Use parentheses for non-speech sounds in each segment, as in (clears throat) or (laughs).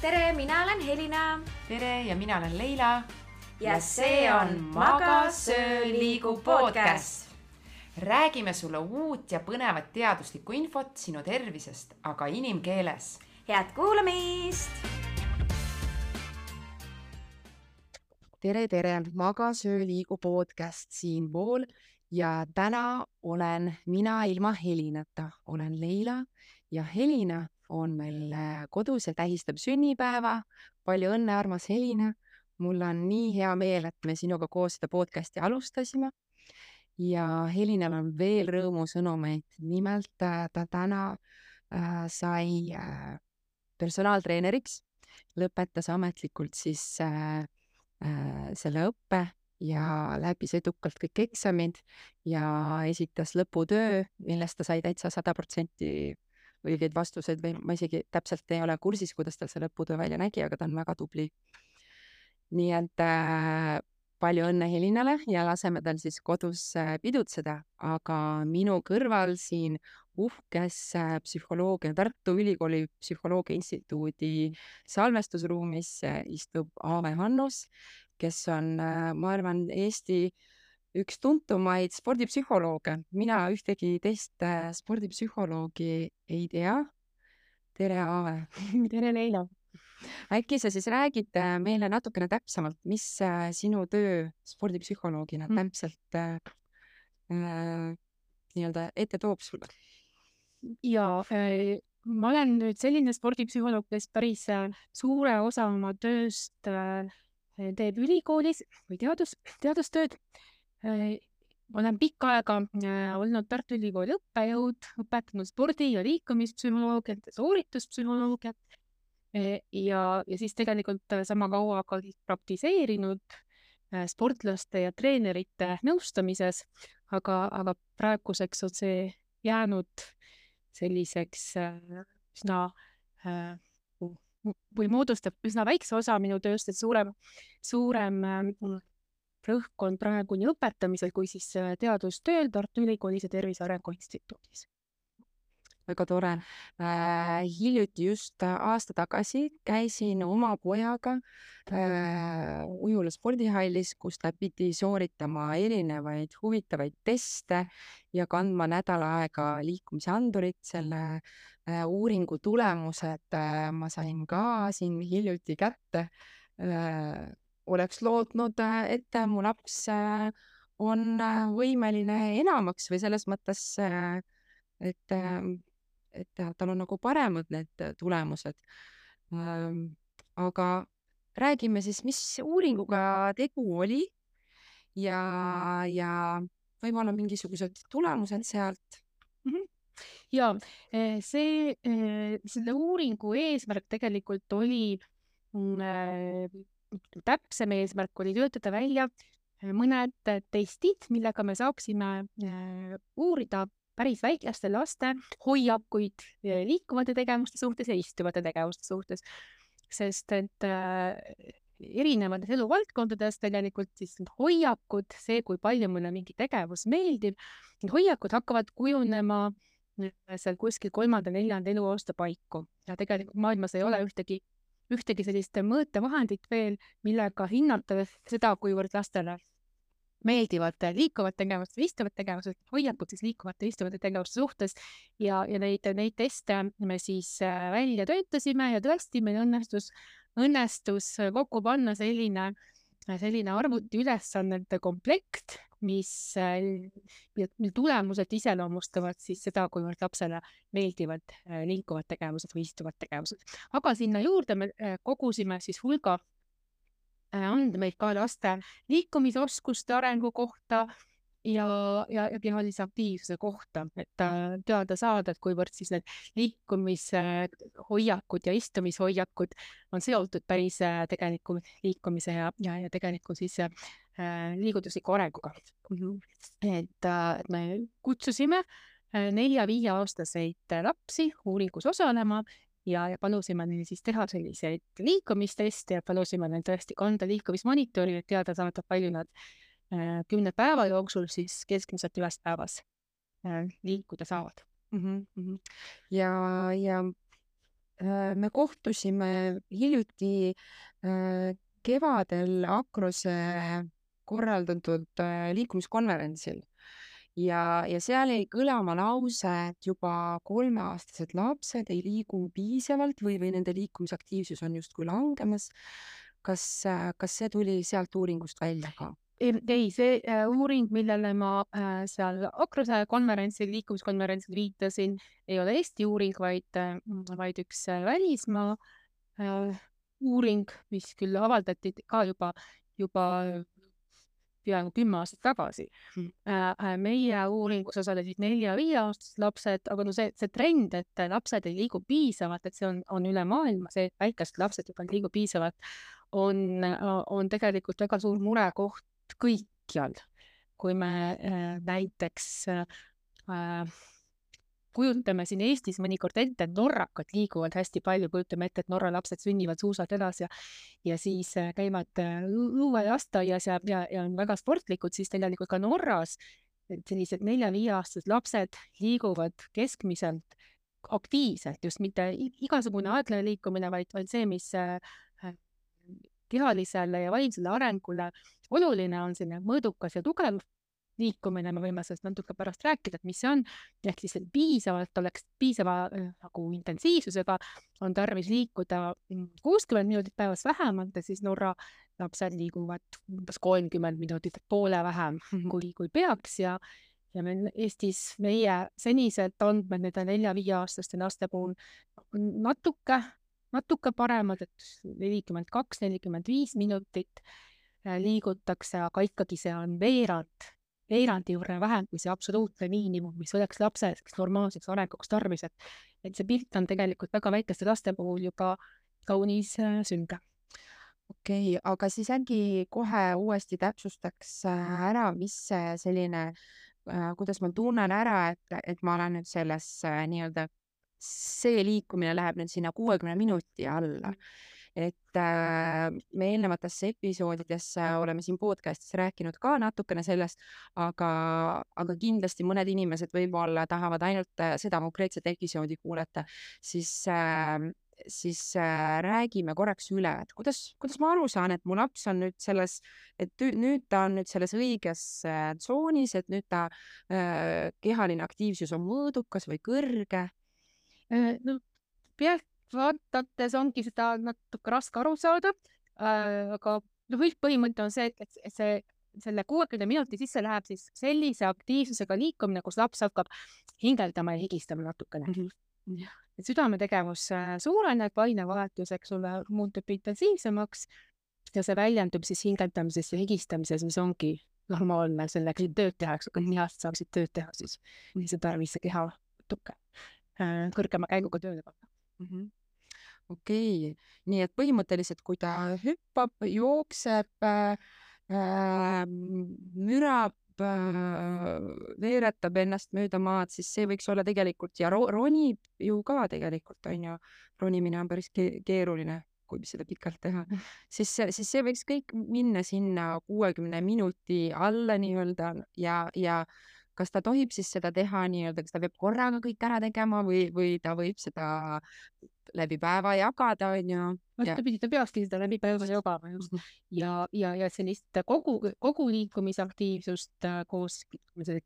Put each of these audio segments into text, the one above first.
tere, mina olen Helina. tere ja mina olen Leila. ja see on Maga, söö, liigu podcast. räägime sulle uut ja põnevat teaduslikku infot sinu tervisest, aga inimkeeles. head kuulamist. tere, tere, Maga, söö, liigu podcast siinpool ja täna olen mina ilma Helinata, olen Leila ja Helina on meil äh, kodus ja tähistab sünnipäeva. palju õnne, armas Helina. mul on nii hea meel, et me sinuga koos seda podcast'i alustasime. ja Helinal on veel rõõmusõnumeid. nimelt äh, ta täna äh, sai äh, personaaltreeneriks, lõpetas ametlikult siis äh, äh, selle õppe ja läbis edukalt kõik eksamid ja esitas lõputöö, millest ta sai täitsa sada protsenti õigeid vastuseid või ma isegi täpselt ei ole kursis, kuidas tal see lõputöö välja nägi, aga ta on väga tubli. nii et äh, palju õnne Helinale ja laseme tal siis kodus äh, pidutseda, aga minu kõrval siin uhkes äh, psühholoogia, Tartu Ülikooli Psühholoogia Instituudi salvestusruumis äh, istub Aave Hannus, kes on ma arvan, Eesti äh, üks tuntumaid spordipsühholooge. mina ühtegi teist äh, spordipsühholoogi ei tea. tere, Aave (laughs) tere, Leila! äkki sa siis räägid äh, meile natukene täpsemalt, mis äh, sinu töö spordipsühholoogina mm. täpselt äh, nii-öelda ette toob sulle? ja äh, ma olen nüüd selline spordipsühholoog, kes päris suure osa oma tööst äh, teeb ülikoolis või teadus, teadustööd Äh, olen pikka aega äh, olnud Tartu Ülikooli õppejõud, õpetanud spordi- ja liikumispsühholoogiat ja soorituspsühholoogiat. Äh, ja, ja siis tegelikult sama kaua ka praktiseerinud sportlaste ja treenerite nõustamises, aga, aga praeguseks on see jäänud selliseks üsna või moodustab üsna väikse osa minu tööst, et suurem, suurem rõhk on praegu nii õpetamisel kui siis äh, teadustööl Tartu Ülikoolis ja Tervise Arengu Instituudis. väga tore äh,. hiljuti just äh, aasta tagasi käisin oma pojaga Ujula spordihallis, kus ta pidi sooritama erinevaid huvitavaid teste ja kandma nädal aega liikumisandurit. selle uuringu tulemused ma sain ka siin hiljuti kätte oleks lootnud, et mu laps äh, on äh, võimeline enamaks või selles mõttes, äh, et, et tal on nagu paremad need tulemused. Ähm, aga räägime siis, mis uuringuga tegu oli ja, ja võib-olla mingisugused tulemused sealt mm. -hmm ja see, selle uuringu eesmärk tegelikult oli mm, täpsem eesmärk oli töötada välja äh, mõned testid, millega me saaksime äh, uurida päris väikeste laste hoiakuid äh, liikuvate tegevuste suhtes ja istuvate tegevuste suhtes. sest et erinevates eluvaldkondades tegelikult siis need hoiakud, see, kui palju mulle mingi tegevus meeldib, need hoiakud hakkavad kujunema seal kuskil kolmanda-neljanda eluaasta paiku ja tegelikult maailmas ei ole ühtegi ühtegi sellist mõõtevahendit veel, millega hinnata seda, kuivõrd lastele meeldivad liikuvad tegevused istuvad tegevused, hoiakud siis liikuvate istuvate tegevuste suhtes. Ja, ja neid, neid teste me siis äh, välja töötasime ja tõesti meil õnnestus, õnnestus kokku panna selline, selline arvutiülesannete komplekt, mis, mille tulemused iseloomustavad siis seda, kuivõrd lapsele meeldivad äh, liikuvad tegevused või istuvad tegevused. aga sinna juurde me äh, kogusime siis hulga äh, andmeid ka laste liikumisoskuste arengu kohta ja, ja, ja kehalise aktiivsuse kohta, et teada saada, et kuivõrd siis need liikumishoiakud ja istumishoiakud on seotud päris tegeliku liikumise ja, ja, ja tegeliku siis Äh, liigutusliku arenguga. et, äh, et me kutsusime äh, nelja-viieaastaseid lapsi uuringus osalema ja, ja palusime neil siis teha selliseid liikumisteste ja palusime neil tõesti kanda liikumismonitori, et teada saada, palju nad kümne päeva jooksul siis keskmiselt ühes päevas liikuda saavad mm. -hmm. ja, ja äh, me kohtusime hiljuti äh, kevadel Akrose korraldatud äh, liikumiskonverentsil ja, ja seal jäi kõlama lause, et juba kolmeaastased lapsed ei liigu piisavalt või, või nende liikumisaktiivsus on justkui langemas. kas, kas see tuli sealt uuringust välja ka? ei, see äh, uuring, millele ma äh, seal Akruse konverentsil, liikumiskonverentsil viitasin, ei ole Eesti uuring, vaid, vaid üks välismaa uuring, mis küll avaldati ka juba, juba peaaegu kümme aastat tagasi. Mm.. meie uuringus osalesid nelja-viieaastased lapsed, aga no see, see trend, et lapsed ei liigu piisavalt, et see on, on üle maailma, see, et väikesed lapsed juba ei liigu piisavalt, on, on tegelikult väga suur murekoht kõikjal. kui me äh, näiteks äh, kujutame siin Eestis mõnikord ette, et norrakad liiguvad hästi palju, kujutame ette, et Norra lapsed sünnivad suusatelas ja ja siis äh, käivad äh, õuelasteaias ja, ja, ja on väga sportlikud, siis tegelikult ka Norras sellised nelja-viieaastased lapsed liiguvad keskmiselt aktiivselt, just mitte igasugune aeglane liikumine, vaid, vaid see, mis äh, kehalisele ja vaimsele arengule oluline on, selline mõõdukas ja tugev liikumine, me võime sellest natuke pärast rääkida, et mis see on, ehk siis, piisavalt oleks, piisava äh, nagu intensiivsusega on tarvis liikuda mm, kuuskümmend minutit päevas vähemalt ja siis Norra lapsed liiguvad umbes kolmkümmend minutit, poole vähem kui, kui peaks. Ja ja meil Eestis meie senised andmed nende nelja-viieaastaste laste puhul natuke, natuke paremad, et nelikümmend kaks, nelikümmend viis minutit äh, liigutakse, aga ikkagi see on veerand veerandi võrra vähem kui see absoluutne miinimum, mis oleks lapse normaalseks arenguks tarvis, et et see pilt on tegelikult väga väikeste laste puhul juba kaunis äh, sünge. okei okay,, aga siis äkki kohe uuesti täpsustaks äh, ära, mis selline äh,, kuidas ma tunnen ära, et, et ma olen nüüd selles nii-öelda, see liikumine läheb nüüd sinna kuuekümne minuti alla et äh, me eelnevatesse episoodidesse oleme siin podcast'is rääkinud ka natukene sellest, aga, aga kindlasti mõned inimesed võib-olla tahavad ainult äh, seda konkreetset episoodi kuulata, siis äh, siis äh, räägime korraks üle, et kuidas, kuidas ma aru saan, et mu laps on nüüd selles, et nüüd ta on nüüd selles õiges tsoonis, et nüüd ta kehaline aktiivsus on mõõdukas või kõrge? No pealt vaadates ongi seda natuke raske aru saada äh,. aga noh, üldpõhimõte on see, et, et see, selle kuuekümne minuti sisse läheb siis sellise aktiivsusega liikumine, kus laps hakkab hingeldama ja higistama natukene mm. -hmm. et südametegevus äh, suureneb, ainevahetus, eks ole, muutub intensiivsemaks ja see väljendub siis hingeldamises ja higistamises, mis ongi normaalne selleks, et tööd teha, eks ole, nii hästi saaksid tööd teha, siis on see tarvis see keha natuke äh, kõrgema käiguga tööle panna mm. -hmm okei, nii et põhimõtteliselt, kui ta hüppab, jookseb äh,, mürab äh,, veeretab ennast mööda maad, siis see võiks olla tegelikult ja ro ronib ju ka tegelikult onju, ronimine on päris ke keeruline kui seda pikalt teha, mm. siis, siis see võiks kõik minna sinna kuuekümne minuti alla nii-öelda ja, ja kas ta tohib siis seda teha nii-öelda, kas ta peab korraga kõik ära tegema või, või ta võib seda läbi päeva jagada, onju. vastupidi, ta peakski seda läbi päeva jagama just (laughs) ja, ja, ja sellist kogu, kogu liikumisaktiivsust äh, koos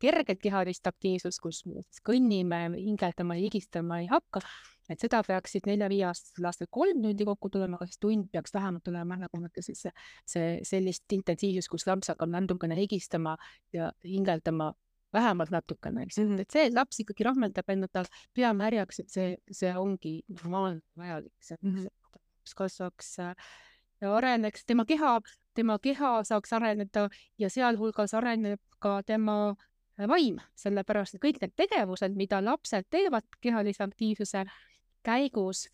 kerget kehalist aktiivsust, kus kõnnime, hingeldama ja higistama ei hakka, et seda peaksid nelja-viieaastastel lastel kolm tundi kokku tulema, aga siis tund peaks vähemalt olema, nagu ma ütlesin, see, see sellist intensiivsust, kus laps hakkab natukene higistama ja hingeldama vähemalt natukene, eks. Et see, laps ikkagi rahmeldab enda pea märjaks, et see, see ongi normaalne, vajalik, see mm, -hmm. laps kasvaks ja äh, areneks, tema keha, tema keha saaks areneda ja sealhulgas areneb ka tema äh, vaim, sellepärast et kõik need tegevused, mida lapsed teevad kehalise aktiivsuse käigus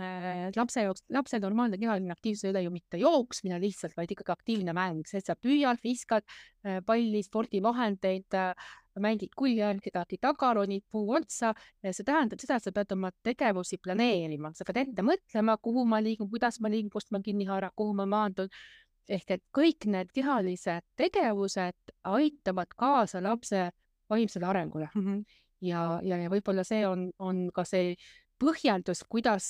äh, lapse jaoks, lapse normaalne kehaline aktiivsus ei ole ju mitte jooksmine lihtsalt, vaid ikkagi aktiivne mäng, see, et sa püüad, viskad äh, palli, spordivahendeid äh,, mängid kullijääl kedagi taga, ronid puu otsa. see tähendab seda, et sa pead oma tegevusi planeerima, sa pead ette mõtlema, kuhu ma liigun, kuidas ma liigun, kust ma kinni haaran, kuhu ma maandun. ehk et kõik need kehalised tegevused aitavad kaasa lapse vaimsele arengule mm. -hmm. ja, ja, ja võib-olla see on, on ka see põhjendus, kuidas,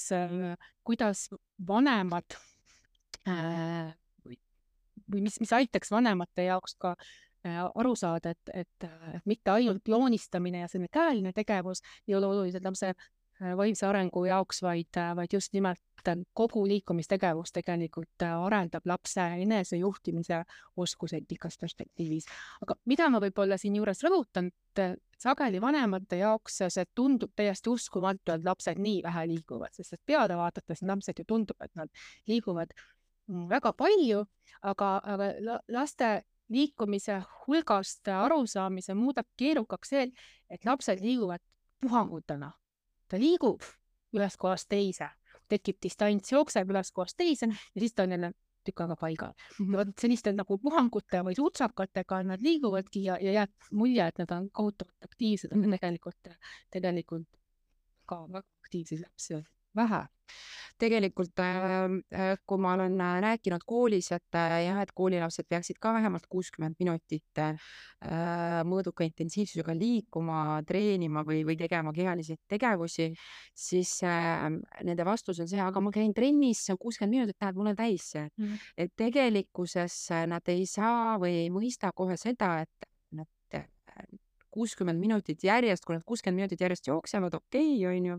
kuidas vanemad äh, või mis, mis aitaks vanemate jaoks ka äh, aru saada, et, et, et mitte ainult joonistamine ja selline käeline tegevus ei ole olulised lapse äh, vaimse arengu jaoks, vaid, äh, vaid just nimelt kogu liikumistegevus tegelikult arendab lapse enesejuhtimise oskuseid pikas perspektiivis. aga mida ma võib-olla siinjuures rõhutan, et sageli vanemate jaoks see tundub täiesti uskumatu, et lapsed nii vähe liiguvad, sest et peale vaadates lapsed ju tundub, et nad liiguvad väga palju, aga, aga laste liikumise hulgast arusaamise muudab keerukaks see, et lapsed liiguvad puhangutena. ta liigub ühest kohast teise, tekib distants, jookseb ühest kohast teise ja siis ta on jälle tükk aega paigal mm. -hmm. vot selliste nagu puhangute või sutsakatega nad liiguvadki ja, ja jääb mulje, et nad on kohutavalt aktiivsed, on tegelikult, tegelikult ka väga aktiivseid lapsi vähe. Tegelikult ähm, äh, kui ma olen äh, rääkinud koolis, et äh, jah, et koolilapsed peaksid ka vähemalt kuuskümmend minutit mõõduka intensiivsusega liikuma, treenima või, või tegema kehalisi tegevusi, siis äh, nende vastus on see, aga ma käin trennis kuuskümmend minutit, tähendab, mul on täis see. Mm.. et tegelikkuses nad ei saa või ei mõista kohe seda, et nad kuuskümmend minutit järjest, kui nad kuuskümmend minutit järjest jooksevad, okei okay,, onju,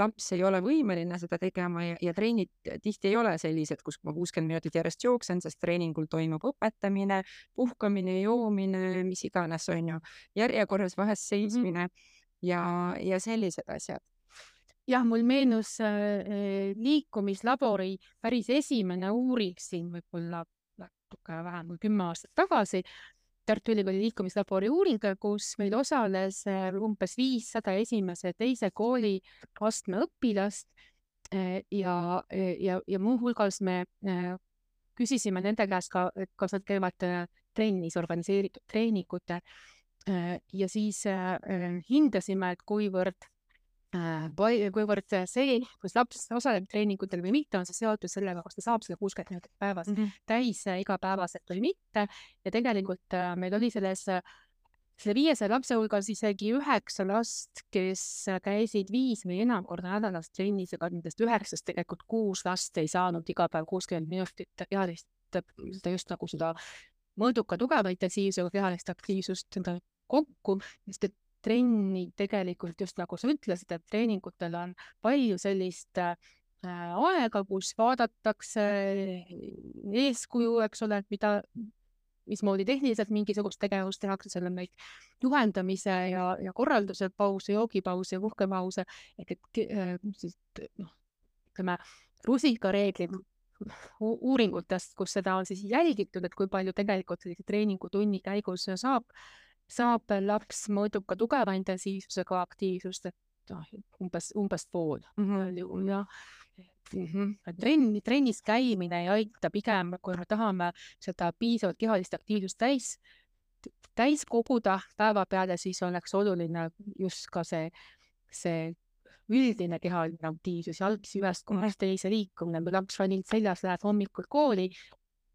laps ei ole võimeline seda tegema ja, ja treenid tihti ei ole sellised, kus ma kuuskümmend minutit järjest jooksen, sest treeningul toimub õpetamine, puhkamine, joomine, mis iganes, onju, järjekorras vahest seismine ja, ja sellised asjad. Jah, mul meenus äh, liikumislabori päris esimene uuring siin võib-olla natuke vähem kui kümme aastat tagasi, Tartu Ülikooli liikumislabori uuring, kus meil osales äh, umbes viissada esimese teise kooliastme õpilast äh, ja, ja, ja muuhulgas me äh, küsisime nende käest ka, et kas nad käivad trennis organiseeritud treeningute ja siis hindasime, et kuivõrd kuivõrd see, kas laps osaleb treeningutel või mitte, on see seotud sellega, kas ta saab seda kuuskümmend minutit päevas mm -hmm. täis äh, igapäevaselt või mitte. ja tegelikult äh, meil oli selles, selle viiesaja lapse hulgas isegi üheksa last, kes käisid viis või enam korda nädalas trennis, aga nendest üheksast tegelikult kuus last ei saanud iga päev kuuskümmend minutit kehalist, seda just nagu seda mõõduka tugeva intensiivsusega kehalist aktiivsust kokku, sest et trenni tegelikult just nagu sa ütlesid, et treeningutel on palju sellist äh, aega, kus vaadatakse eeskuju, eks ole, et mida, mismoodi tehniliselt mingisugust tegevust tehakse, seal on neid juhendamise ja, ja korralduse pause, joogipause puhkepause ehk et äh, siis noh, ütleme rusikareeglid uuringutest, kus seda on siis jälgitud, et kui palju tegelikult sellise treeningutunni käigus saab saab laps mõõduka tugeva intensiivsusega aktiivsust, et noh, umbes, umbes pool -hmm. juhul jah -hmm. trenn, trennis käimine ei aita pigem, kui me tahame seda piisavat kehalist aktiivsust täis, täis koguda päeva peale, siis oleks oluline just ka see, see üldine kehaline aktiivsus, jalgsi ühest kohast teise liikumine, kui laps vanil seljas läheb hommikul kooli,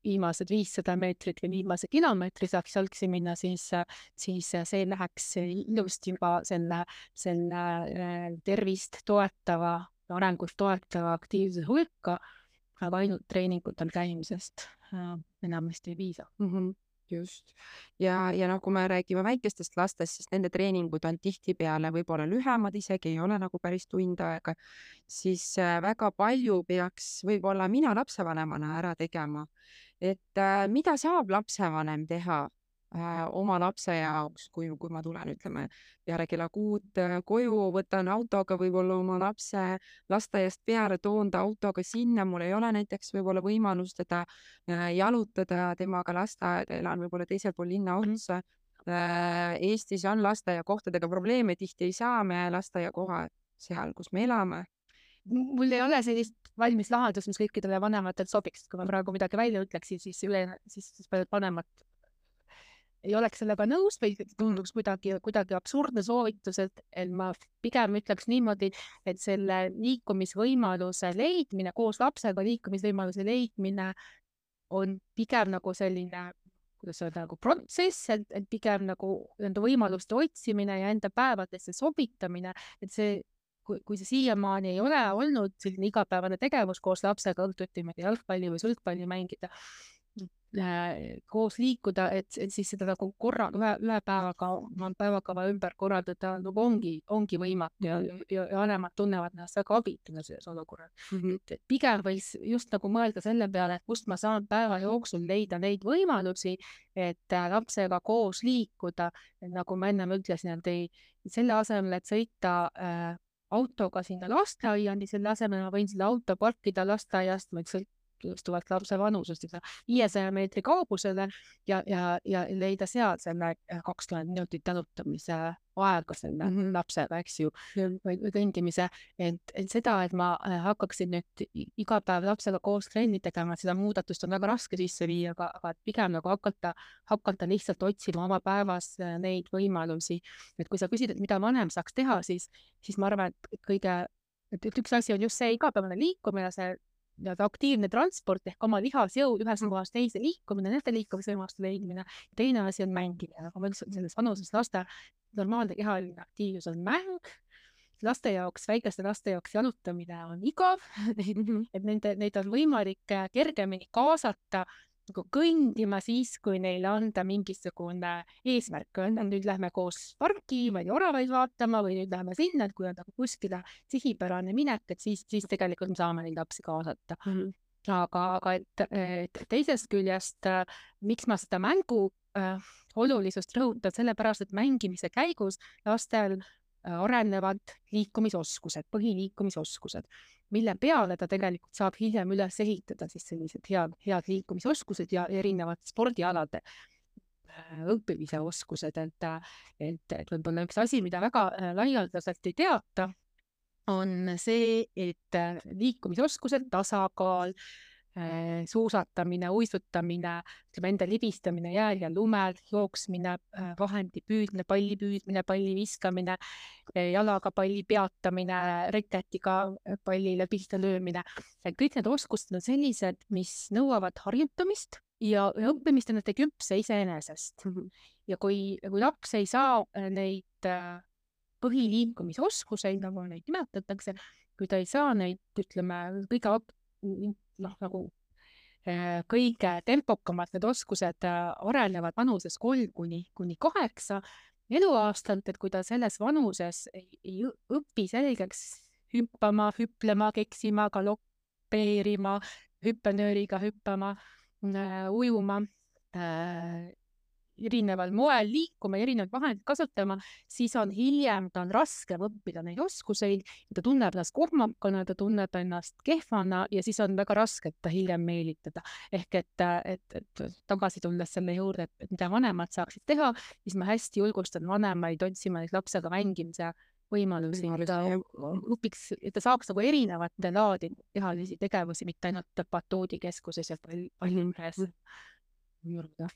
viimased viissada meetrit või viimase kilomeetri saaks jalgsi minna, siis, siis see läheks ilusti juba selle, selle äh, tervist toetava, arengut toetava aktiivsuse hulka, aga ainult treeningutel käimisest äh, enamasti ei piisa mm. -hmm just. ja, ja noh, kui me räägime väikestest lastest, siis nende treeningud on tihtipeale võib-olla lühemad, isegi ei ole nagu päris tund aega, siis äh, väga palju peaks võib-olla mina lapsevanemana ära tegema et äh, mida saab lapsevanem teha äh, oma lapse jaoks, kui, kui ma tulen, ütleme, peale kella kuut äh, koju, võtan autoga võib-olla oma lapse lasteaiast peale, toon ta autoga sinna, mul ei ole näiteks võib-olla võimalust teda äh, jalutada temaga lasteaeda, elan võib-olla teisel pool linna mhm. otsa äh,. Eestis on lasteaiakohtadega probleeme, tihti ei saa me lasteaiakoha seal, kus me elame mul ei ole sellist valmis lahendust, mis kõikidele vanematele sobiks, kui ma praegu midagi välja ütleksin, siis üle, siis, siis paljud vanemad ei oleks sellega nõus või tunduks kuidagi, kuidagi absurdne soovitus, et, et ma pigem ütleks niimoodi, et selle liikumisvõimaluse leidmine koos lapsega, liikumisvõimaluse leidmine on pigem nagu selline, kuidas öelda, nagu protsess, et, et pigem nagu nende võimaluste otsimine ja enda päevadesse sobitamine, et see kui, kui see siiamaani ei ole olnud selline igapäevane tegevus koos lapsega õhtuti, ma ei tea, jalgpalli või sulgpalli mängida, Äh, koos liikuda, et, et siis seda nagu korra, ühe, ühe päevaga, oma päevakava ümber korraldada nagu ongi, ongi võimatu ja, ja, ja vanemad tunnevad ennast väga abituna selles olukorras mm. -hmm. et pigem võiks just nagu mõelda selle peale, et kust ma saan päeva jooksul leida neid võimalusi, et äh, lapsega koos liikuda, nagu ma ennem ütlesin, et ei, selle asemel, et sõita äh, autoga sinna lasteaiani, selle asemel ma võin selle auto parkida lasteaiast, võiks sõltuvalt lapse vanusest, viiesaja meetri kaugusele ja, ja, ja leida seal selle äh, kakskümmend minutit jalutamise aega selle mm -hmm. lapsega, eks ju, või, kõndimise, et, et seda, et ma äh, hakkaksin nüüd iga päev lapsega koos trenni tegema, seda muudatust on väga raske sisse viia, aga, aga pigem nagu hakata, hakata lihtsalt otsima oma päevas äh, neid võimalusi. et kui sa küsid, et mida vanem saaks teha, siis, siis ma arvan, et kõige et, et üks asi on just see igapäevane liikumine, see nii-öelda aktiivne transport ehk oma lihasjõu ühest mm. kohast teise liikumine, nende liikumisvõimaluste leidmine. teine asi on mängimine, nagu ma ütlesin, selles vanuses laste normaalne kehaline aktiivsus on mäng. laste jaoks, väikeste laste jaoks jalutamine on igav (laughs) et nende, neid on võimalik kergemini kaasata nagu kõndima siis, kui neile anda mingisugune eesmärk, öelda nüüd lähme koos parki, ma ei tea, oravaid vaatama või nüüd lähme sinna, et kui on nagu kuskile sihipärane minek, et siis, siis tegelikult me saame neid lapsi kaasata mm. -hmm. aga, aga et, et teisest küljest, miks ma seda mängu äh, olulisust rõhutan, sellepärast et mängimise käigus lastel arenevad liikumisoskused, põhiliikumisoskused mille peale ta tegelikult saab hiljem üles ehitada siis sellised head, head liikumisoskused ja erinevad spordialade äh, õppimise oskused, et, et, et võib-olla üks asi, mida väga äh, laialdaselt ei teata, on see, et äh, liikumisoskused, tasakaal, Äh, suusatamine, uisutamine, ütleme enda libistamine jääl ja lumel, jooksmine, äh, vahendi püüdmine, palli püüdmine, palli viskamine, äh, jalaga palli peatamine, reketiga pallile pihta löömine. kõik need oskused on sellised, mis nõuavad harjutamist ja, õppimist ennast ei küpse iseenesest. ja kui, kui laps ei saa neid põhiliikumisoskuseid, nagu neid nimetatakse, kui ta ei saa neid, ütleme, kõige noh, nagu äh, kõige tempokamad need oskused äh, arenevad vanuses kolm kuni, kuni kaheksa eluaastat, et kui ta selles vanuses ei, ei õpi selgeks hüppama, hüplema, keksima, galopeerima, hüppenööriga hüppama, äh, ujuma, erineval moel liikuma, erinevaid vahendeid kasutama, siis on hiljem, ta on raskem õppida neid oskuseid, ta tunneb ennast kohmakana, ta tunneb ennast kehvana ja siis on väga raske ta hiljem meelitada. ehk et, et, et tagasi tulles selle juurde, et mida vanemad saaksid teha, siis ma hästi julgustan vanemaid otsima neid lapsega mängimise võimalusi, et ta õpiks, et ta saaks nagu erinevate laadi kehalisi tegevusi, mitte ainult batuudikeskuses ja pallimehes pall juurde.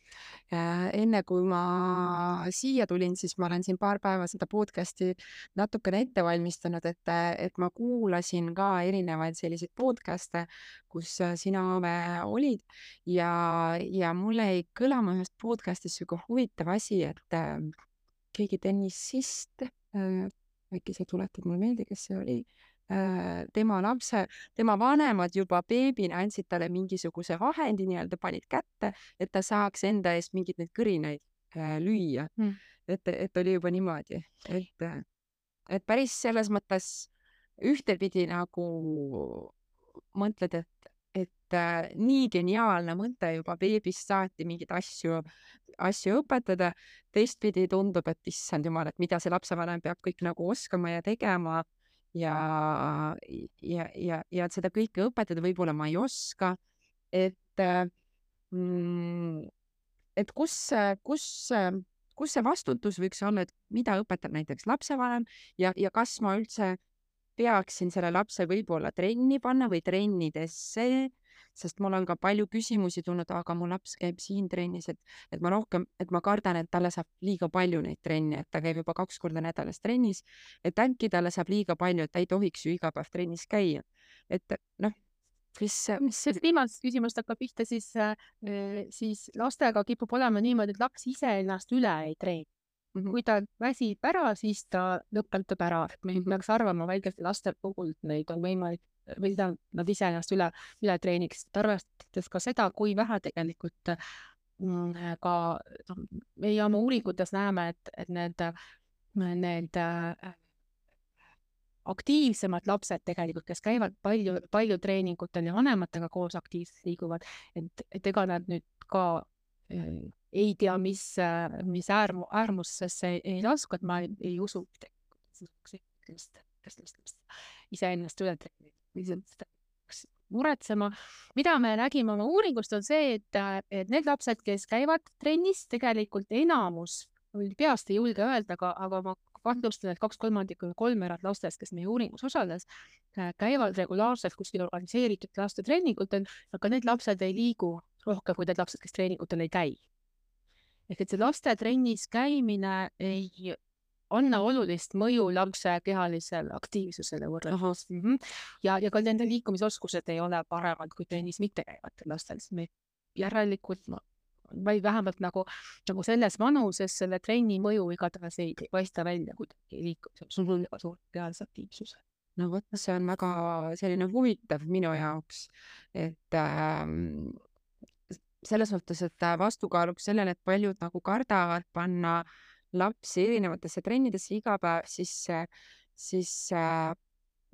enne kui ma siia tulin, siis ma olen siin paar päeva seda podcast'i natukene ette valmistanud, et, et ma kuulasin ka erinevaid selliseid podcast'e, kus sina, Ave, olid ja, ja mul jäi kõlama ühest podcast'ist sihuke huvitav asi, et äh, keegi tennisist äh,, äkki sa tuletad mulle meelde, kes see oli tema lapse, tema vanemad juba beebina andsid talle mingisuguse vahendi nii-öelda, panid kätte, et ta saaks enda eest mingeid neid kõrinaid äh, lüüa. Mm.. et, et oli juba niimoodi, et, et päris selles mõttes ühtepidi nagu mõtled, et, et äh, nii geniaalne mõte juba beebist saati mingeid asju, asju õpetada. teistpidi tundub, et issand jumal, et mida see lapsevanem peab kõik nagu oskama ja tegema ja, ja, ja, ja et seda kõike õpetada võib-olla ma ei oska. et mm,, et kus, kus, kus see vastutus võiks olla, et mida õpetab näiteks lapsevanem ja, ja kas ma üldse peaksin selle lapse võib-olla trenni panna või trennidesse sest mul on ka palju küsimusi tulnud, aga mu laps käib siin trennis, et, et ma rohkem, et ma kardan, et talle saab liiga palju neid trenne, et ta käib juba kaks korda nädalas trennis, et äkki talle saab liiga palju, et ta ei tohiks ju iga päev trennis käia. et noh, mis, mis sellest viimasest küsimust hakkab pihta, siis äh,, siis lastega kipub olema niimoodi, et laps ise ennast üle ei treeni Mhm. kui ta väsib ära, siis ta lõpetab ära, et me ei peaks arvama väikeste laste puhul, neid on võimalik või tähendab, nad ise ennast üle, üle treeniks, arvestades ka seda, kui vähe tegelikult mm, ka noh, meie oma uuringutes näeme, et, et need, need äh, aktiivsemad lapsed tegelikult, kes käivad palju, palju treeningutel ja vanematega koos aktiivselt liiguvad, et, et ega nad nüüd ka äh, ei tea, mis, mis äärmu, äärmusesse ei, lasku, et ma ei, ei usu iseennast üle treenida, lihtsalt peaks muretsema. mida me nägime oma uuringust, on see, et, et need lapsed, kes käivad trennis, tegelikult enamus, peast ei julge öelda, aga, aga ma kahtlustan, et kaks kolmandikku või kolmveerand lastest, kes meie uuringus osales, käivad regulaarselt kuskil organiseeritud lastetreeningutel, aga need lapsed ei liigu rohkem kui need lapsed, kes treeningutel ei käi ehk et see lastetrennis käimine ei anna olulist mõju lapse kehalisele aktiivsusele võrreldes mm. -hmm. ja, ja ka nende liikumisoskused ei ole paremad kui trennis mitte käivatel lastel, siis me järelikult ma või vähemalt nagu, nagu selles vanuses selle trenni mõju igatahes ei, paista välja kuidagi liikumisel, sul on väga suur kehalise aktiivsuse. no vot, see on väga selline huvitav minu jaoks, et ähm, selles mõttes, et äh, vastukaaluks sellele, et paljud nagu kardavad panna lapsi erinevatesse trennidesse iga päev, siis, siis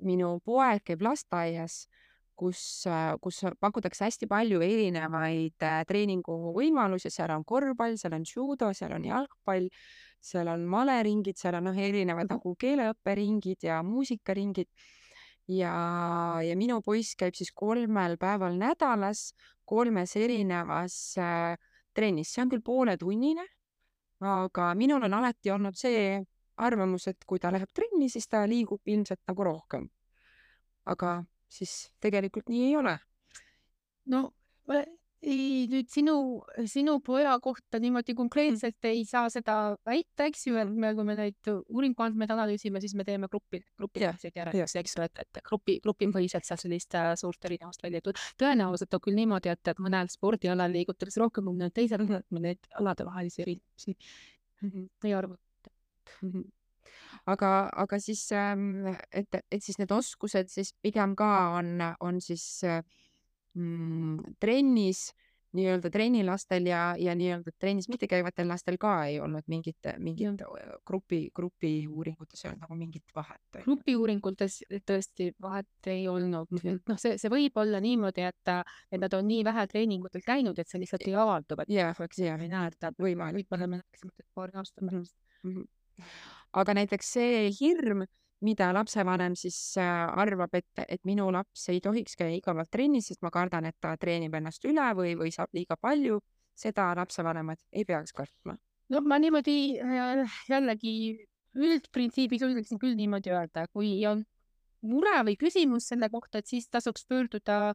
minu poeg käib lasteaias, kus kus pakutakse hästi palju erinevaid äh, treeninguvõimalusi, seal on korvpall, seal on judo, seal on jalgpall, seal on maleringid, seal on noh, erinevad nagu keeleõpperingid ja muusikaringid. Ja, ja minu poiss käib siis kolmel päeval nädalas kolmes erinevas äh, trennis, see on küll pooletunnine, aga minul on alati olnud see arvamus, et kui ta läheb trenni, siis ta liigub ilmselt nagu rohkem. aga siis tegelikult nii ei ole. no ei, nüüd sinu, sinu poja kohta niimoodi konkreetselt ei saa seda väita, eks ju, me, kui me neid uuringuandmeid analüüsime, siis me teeme gruppi, grupilähedaseid järeldusi, eks ju, et, et grupi, grupipõhiselt seal sellist äh, suurt erinevust välja ei tule. tõenäoliselt on küll niimoodi, et, et mõnel spordialal liigutatakse rohkem kui mõnel teisel, et me neid aladevahelisi erinevusi ei arva mm. -hmm aga, aga siis, ähm, et, et siis need oskused siis pigem ka on, on siis äh, mm, trennis nii-öelda trennilastel ja, ja nii-öelda trennis mitte käivatel lastel ka ei olnud mingit, mingit grupi, grupiuuringutes ei olnud nagu mingit vahet. grupiuuringutes tõesti vahet ei olnud mm -hmm.. noh, see, see võib olla niimoodi, et, et nad on nii vähe treeningutel käinud, et see lihtsalt ei avaldu, et yeah, eks yeah. ei näe, et ta võimalik, me näeksime paari aasta pärast mm. -hmm. aga näiteks see hirm mida lapsevanem siis äh, arvab, et, et minu laps ei tohiks käia igavalt trennis, sest ma kardan, et ta treenib ennast üle või, või saab liiga palju, seda lapsevanemad ei peaks kartma. noh, ma niimoodi äh, jällegi üldprintsiibis julgeksin küll niimoodi öelda, kui on mure või küsimus selle kohta, et siis tasuks pöörduda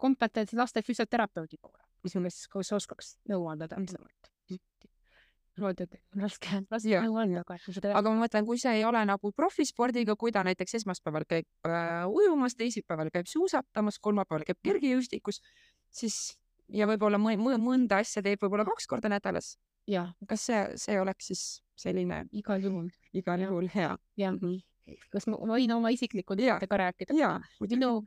kompetentse laste füsioterapeudi poole, umbes, kus oskaks nõu anda täpsemalt raske, (laughs) raske nõu anda, aga seda. aga ma mõtlen, kui see ei ole nagu profispordiga, kui ta näiteks esmaspäeval käib äh, ujumas, teisipäeval käib suusatamas, kolmapäeval käib kergejõustikus, siis ja võib-olla mõnda asja teeb võib-olla kaks korda nädalas. kas see, see oleks siis selline? igal juhul. igal juhul hea. jah mm -hmm. kas ma võin oma isiklikult ka rääkida? minu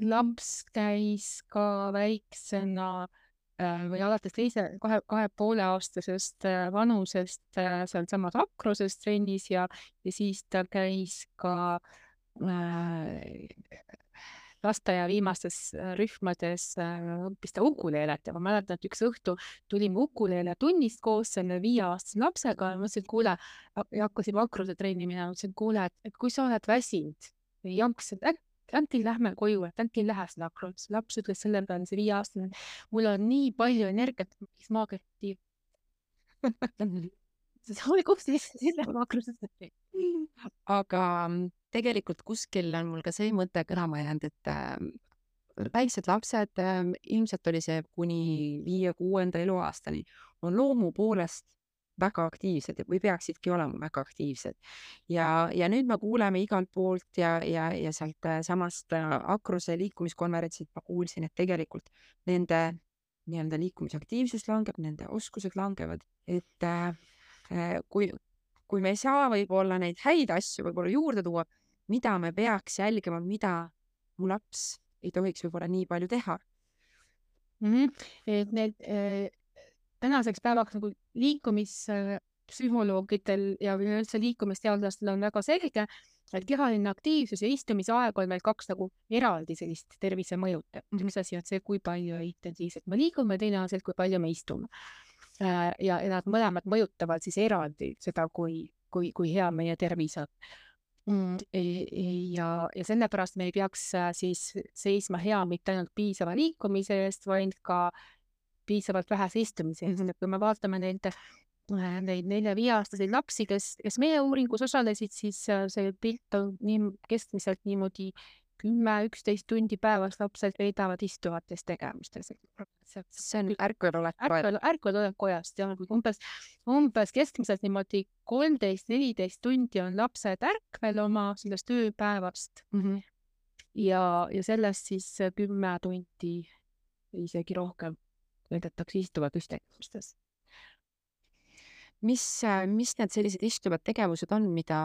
laps käis ka väiksena Äh, või alates teise, kahe, kahe poole aastasest äh, vanusest äh, sealsamas Akroses trennis ja, ja siis ta käis ka äh, lasteaia viimastes rühmades õppis ta ukuleelet ja ma mäletan, et üks õhtu tulime ukuleele tunnist koos selle viieaastase lapsega ja ma ütlesin, et kuule, hakkasime Akrose trenni minema, ütlesin, et kuule, et kui sa oled väsinud või jamps, et äkki lähme koju, et äkki ei lähe sinna akrosse. laps ütles selle peale, see viieaastane, mul on nii palju energiat, mis maaketi (laughs) see oli kus siis selle akrosesse. aga mm, tegelikult kuskil on mul ka see mõte kõlama jäänud, et äh, väiksed lapsed äh,, ilmselt oli see kuni viie-kuuenda eluaastani, on loomu poolest väga aktiivsed või peaksidki olema väga aktiivsed. ja, ja nüüd me kuuleme igalt poolt ja, ja, ja sealt äh, samast äh, Akruse liikumiskonverentsilt ma kuulsin, et tegelikult nende nii-öelda liikumisaktiivsus langeb, nende oskused langevad, et äh, äh kui kui me ei saa võib-olla neid häid asju võib-olla juurde tuua, mida me peaks jälgima, mida mu laps ei tohiks võib-olla nii palju teha mm. -hmm. et need tänaseks päevaks nagu liikumispsühholoogidel ja üleüldse liikumisteadlastel on väga selge, et kehaline aktiivsus ja istumisaeg on meil kaks nagu eraldi sellist tervisemõjut, et üks asi on see, kui palju intensiivselt me liigume, teine on see, kui palju me istume äh,. ja, ja nad mõlemad mõjutavad siis eraldi seda, kui, kui, kui hea meie tervis on mm,. ja, ja sellepärast me ei peaks äh, siis seisma hea mitte ainult piisava liikumise eest, vaid ka piisavalt vähese istumise eest, et kui me vaatame neid äh, neid nelja-viieaastaseid lapsi, kes, kes meie uuringus osalesid, siis äh, see pilt on nii keskmiselt niimoodi kümme, üksteist tundi päevas lapsed veedavad istuvates tegevustes. see on ärkvelolek. ärkvel, ärkvelolek kojast ja umbes, umbes keskmiselt niimoodi kolmteist, neliteist tundi on lapsed ärkvel oma sellest ööpäevast mm. -hmm. ja, ja sellest siis kümme tundi, isegi rohkem veedetakse istuvates tegevustes mis, mis need sellised istuvad tegevused on, mida,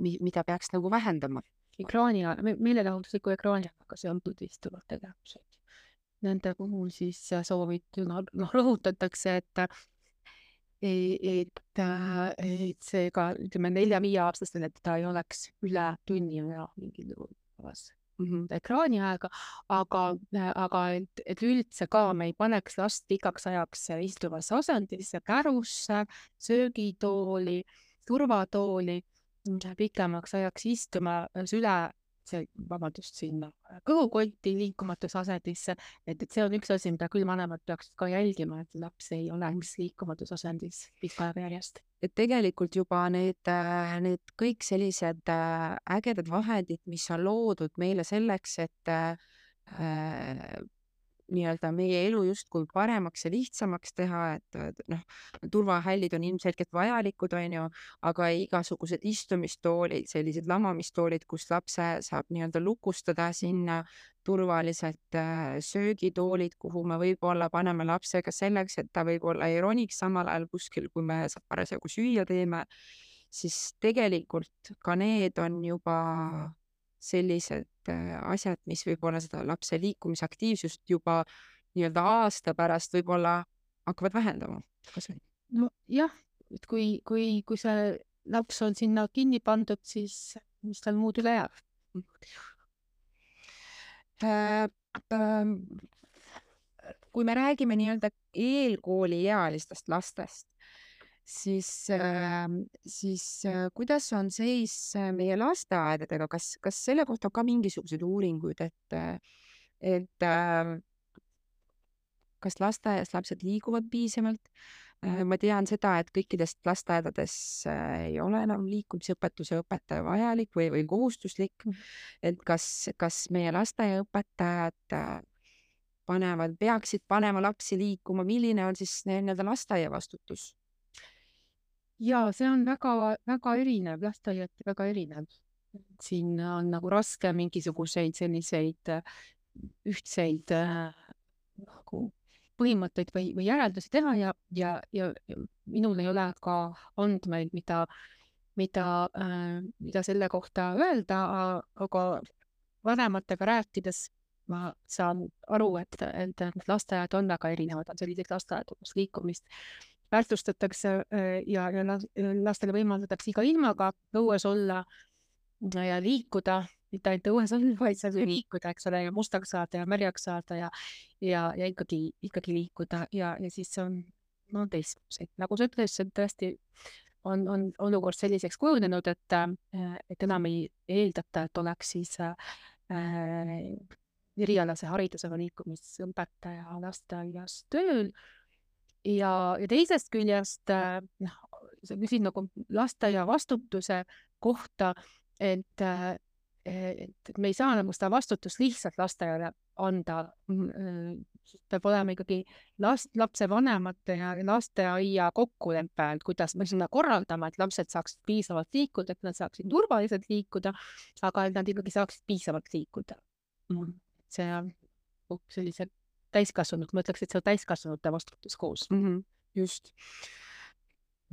mida peaks nagu vähendama? ekraani, meelelahutusliku ekraaniga seotud istuvad tegevused. Nende puhul siis soovit-, noh, rõhutatakse, et et, et see ka ütleme nelja-viieaastastel, et ta ei oleks üle tunni aja mingil juhul päevas mm -hmm. ekraaniaega, aga, aga et, et üldse ka me ei paneks last pikaks ajaks istuvasse asendisse, kärusse, söögitooli, turvatooli pikemaks ajaks istuma süle, see, vabandust, sinna kõhukotti liikumatus asendisse, et, et see on üks asi, mida küll vanemad peaksid ka jälgima, et laps ei oleks liikumatus asendis pikka aega järjest. Et tegelikult juba need, need kõik sellised äh, ägedad vahendid, mis on loodud meile selleks, et äh, nii-öelda meie elu justkui paremaks ja lihtsamaks teha, et noh, turvahällid on ilmselgelt vajalikud, on ju, aga igasugused istumistoolid, sellised lamamistoolid, kus lapse saab nii-öelda lukustada sinna turvaliselt äh, söögitoolid, kuhu me võib-olla paneme lapse ka selleks, et ta võib-olla ei roniks samal ajal kuskil, kui me parasjagu süüa teeme, siis tegelikult ka need on juba sellised asjad, mis võib-olla seda lapse liikumisaktiivsust juba nii-öelda aasta pärast võib-olla hakkavad vähendama. nojah, et kui, kui, kui see laps on sinna kinni pandud, siis mis tal muud üle jääb äh,? Äh, kui me räägime nii-öelda eelkooliealistest lastest, siis äh,, siis äh, kuidas on seis äh, meie lasteaedadega, kas, kas selle kohta on ka mingisuguseid uuringuid, et, et äh, kas lasteaias lapsed liiguvad piisavalt? ma tean seda, et kõikidest lasteaedades ei ole enam liikumisõpetuse õpetaja vajalik või, või kohustuslik. Mm. et kas, kas meie lasteaiaõpetajad panevad, peaksid panema lapsi liikuma, milline on siis nii-öelda lasteaia vastutus? Ja see on väga-väga erinev, lasteaiati väga erinev. siin on nagu raske mingisuguseid selliseid äh, ühtseid äh, nagu põhimõtteid või, või järeldusi teha ja, ja, ja minul ei ole ka andmeid, mida, mida äh,, mida selle kohta öelda, aga vanematega rääkides ma saan aru, et, et lasteaiad on väga erinevad, on selliseid lasteaedu, kus liikumist väärtustatakse äh, ja, ja lastele võimaldatakse iga ilmaga õues olla ja liikuda, mitte ainult õues olla, vaid seal liikuda, eks ole, ja mustaks saada ja märjaks saada ja, ja, ja ikkagi, ikkagi liikuda ja, ja siis on, no teistsuguseid, nagu sa ütlesid, tõesti on, on olukord selliseks kujunenud, et, äh, et enam ei eeldata, et oleks siis äh, erialase haridusega liikumisõpetaja lasteaias tööl ja, ja teisest küljest äh, noh, sa küsid nagu lasteaia vastutuse kohta, et, äh, et me ei saa nagu seda vastutust lihtsalt lasteaiale anda. Mm, peab olema ikkagi last, lapsevanemate ja lasteaia kokkulepe, et kuidas me seda korraldame, et lapsed saaksid piisavalt liikuda, et nad saaksid turvaliselt liikuda, aga et nad ikkagi saaksid piisavalt liikuda. see on sellised täiskasvanud, ma ütleks, et see on täiskasvanute vastutus koos mm. -hmm. just.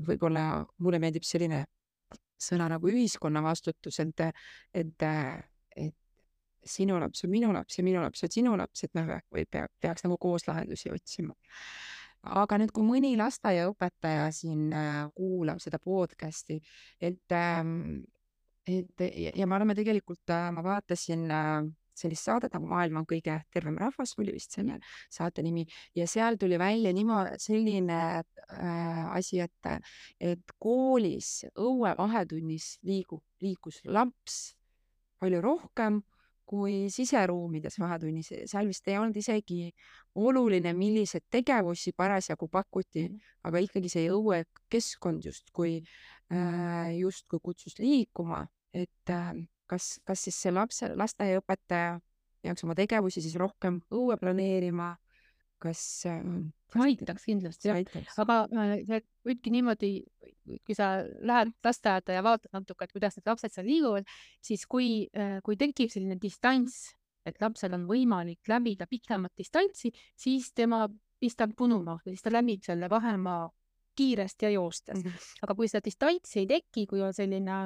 võib-olla mulle meeldib selline sõna nagu ühiskonna vastutus, et, et, et sinu laps on minu laps ja minu laps on sinu laps, et me või pea, peaks nagu koos lahendusi otsima. aga nüüd, kui mõni lasteaiaõpetaja siin äh, kuulab seda podcast'i, et ähm,, et ja, ja me oleme tegelikult äh,, ma vaatasin äh, sellist saadet nagu Maailma kõige tervem rahvas, oli vist selle saate nimi. Ja seal tuli välja niimoodi selline äh, asi, et, et koolis õue vahetunnis liigub, liikus laps palju rohkem kui siseruumides vahetunnis, seal vist ei olnud isegi oluline, milliseid tegevusi parasjagu pakuti, aga ikkagi see õuekeskkond justkui äh,, justkui kutsus liikuma, et äh, kas, kas siis see lapse, lasteaiaõpetaja peaks oma tegevusi siis rohkem õue planeerima, kas äh,? aitaks kindlasti aga äh, see võibki niimoodi, kui sa lähed lasteaeda ja vaatad natuke, et kuidas need lapsed seal liiguvad, siis kui, äh, kui tekib selline distants, et lapsel on võimalik läbida pikemat distantsi, siis tema pistab punuma, siis ta läbib selle vahemaa kiiresti ja joostes mm. -hmm. aga kui seda distantsi ei teki, kui on selline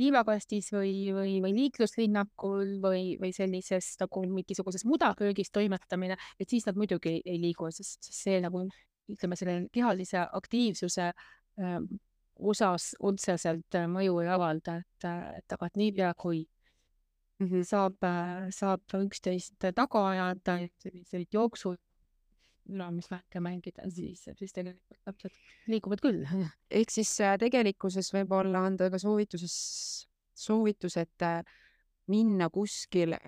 liivakastis või, või, või liikluslinnakul või, või sellises nagu mingisuguses mudaköögis toimetamine, et siis nad muidugi ei, ei liigu, sest, sest see nagu ütleme, selle kehalise aktiivsuse äh, osas otseselt äh, mõju ei avalda, et, et aga et niipea kui mm -hmm. saab, äh, saab üksteist taga ajada, selliseid jooksu elamismärke mängida, siis, siis tegelikult lapsed liiguvad küll. ehk siis äh, tegelikkuses võib-olla anda ka soovituses, soovitus, et äh, minna kuskile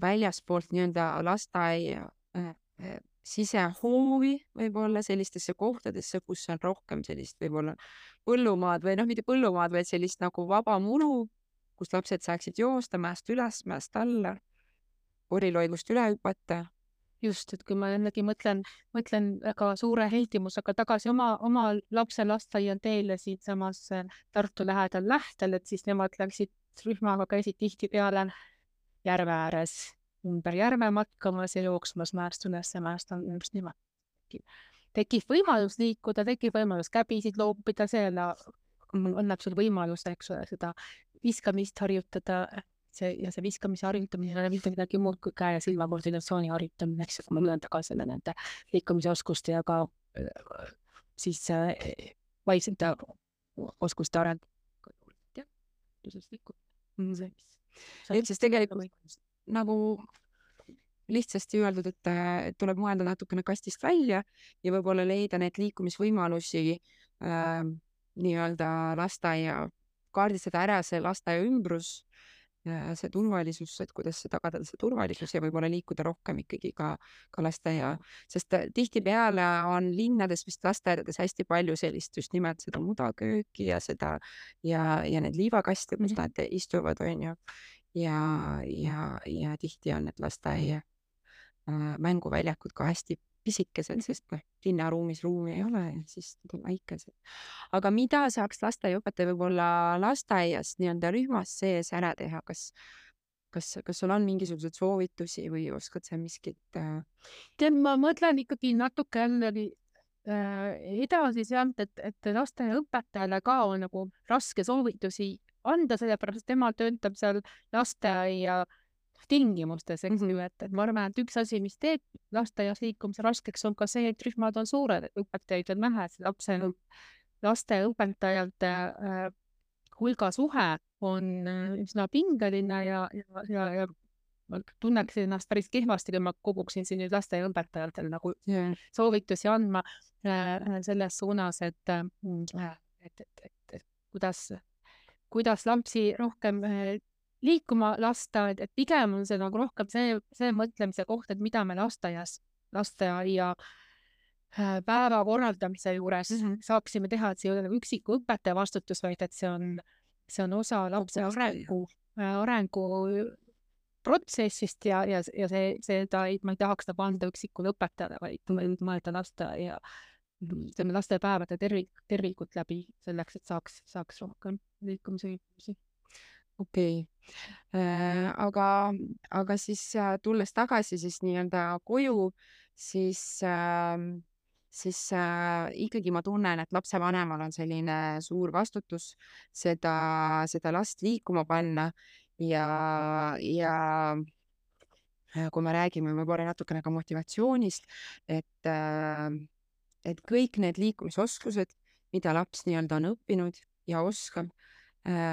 väljaspoolt nii-öelda lasteaia äh, äh, sisehoovi võib-olla sellistesse kohtadesse, kus on rohkem sellist võib-olla põllumaad või noh, mitte põllumaad, vaid sellist nagu vaba muru, kus lapsed saaksid joosta mäest üles, mäest alla, koriloigust üle hüpata just, et kui ma jällegi mõtlen, mõtlen väga suure heldimusega tagasi oma, oma lapse lasteaia teele siinsamas äh, Tartu lähedal Lähtel, et siis nemad läksid rühmaga, käisid tihtipeale järve ääres ümber järve matkamas ja jooksmas mäest üles ja mäest alla just niimoodi. tekib võimalus liikuda, tekib võimalus käbisid loopida, see annab sulle võimaluse, eks ole, seda viskamist harjutada see ja see viskamise harjutamine ei ole mitte midagi muud kui käe ja silma koordinatsiooni harjutamine, eks ju, kui ma mõtlen tagasi nende liikumisoskuste ja ka äh, siis äh, vaimsete oskuste areng. jah, liikumine. ehk siis tegelikult nagu lihtsasti öeldud, et tuleb mõelda natukene kastist välja ja võib-olla leida neid liikumisvõimalusi äh, nii-öelda lasteaia, kaardistada ära see lasteaia ümbrus see turvalisus, et kuidas tagada see turvalisus ja võib-olla liikuda rohkem ikkagi ka, ka lasteaia, sest äh, tihtipeale on linnades vist lasteaedades hästi palju sellist just nimelt seda mudakööki ja seda ja, ja need liivakaste, kus nad istuvad, onju. ja, ja, ja tihti on need lasteaia äh, mänguväljakud ka hästi pisikesed, sest noh, linnaruumis ruumi ei ole siis nad on väikesed. aga mida saaks lasteaiaõpetaja võib-olla lasteaias nii-öelda rühmas sees ära teha, kas, kas, kas sul on mingisuguseid soovitusi või oskad sa miskit äh...? tead, ma mõtlen ikkagi natuke jällegi äh, edasi sealt, et, et lasteaiaõpetajale ka on nagu raske soovitusi anda, sellepärast tema töötab seal lasteaia äh, tingimustes, eks ju, et, et ma arvan, et üks asi, mis teeb lasteaias liikumise raskeks, on ka see, et rühmad on suured, õpetajaid on vähe, lapse, laste õpetajate äh, hulga suhe on äh, üsna pingeline ja, ja, ja, ja ma tunneksin ennast päris kehvasti, kui ma koguksin siin nüüd lasteaiaõpetajatele nagu yeah. soovitusi andma äh, selles suunas, et äh,, et, et, et, et kuidas, kuidas lapsi rohkem äh, liikuma lasta, et, et pigem on see nagu rohkem see, see mõtlemise koht, et mida me lasteaias, lasteaia äh, päeva korraldamise juures -hmm. saaksime teha, et see ei ole nagu üksiku õpetaja vastutus, vaid et see on, see on osa lapse arengu, äh, arengu protsessist ja, ja, ja see, seda ei, ma ei tahaks nagu anda üksikule õpetajale, vaid mõelda lasteaia, ütleme lastepäevade tervik, tervikut läbi selleks, et saaks, saaks rohkem liikumise õigusi okei. Äh,, aga, aga siis äh, tulles tagasi siis nii-öelda koju, siis äh, siis äh, ikkagi ma tunnen, et lapsevanemal on selline suur vastutus seda, seda last liikuma panna ja, ja kui me räägime võib-olla natukene ka motivatsioonist, et äh,, et kõik need liikumisoskused, mida laps nii-öelda on õppinud ja oskab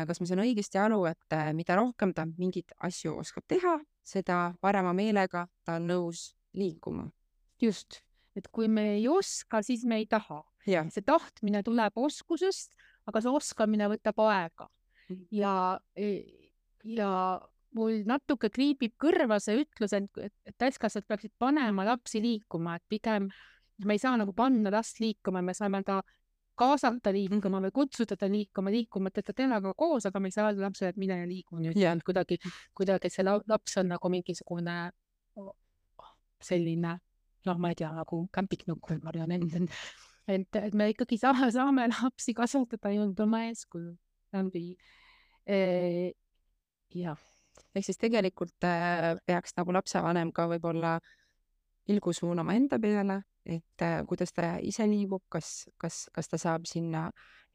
kas ma saan õigesti aru, et äh, mida rohkem ta mingeid asju oskab teha, seda parema meelega ta on nõus liikuma. just, et kui me ei oska, siis me ei taha. see tahtmine tuleb oskusest, aga see oskamine võtab aega Mhm. ja, ja mul natuke kriibib kõrva see ütlus, et, et, et täiskasvanud peaksid panema lapsi liikuma, et pigem me ei saa nagu panna last liikuma, me saame ta kaasata liikuma või kutsuda ta liikuma, liikuma teda temaga koos, aga me ei saa öelda lapsele, et mine ja liigu nüüd et kuidagi, kuidagi see la- laps on nagu mingisugune selline, noh, ma ei tea, nagu kämpiknukk või marionett, et, et, et me ikkagi saame, saame lapsi kasvatada nii-öelda oma eeskujul läbi eh, jah, ehk siis tegelikult äh, peaks nagu lapsevanem ka võib-olla pilgu suunama enda peale, et äh, kuidas ta ise liigub, kas, kas, kas ta saab sinna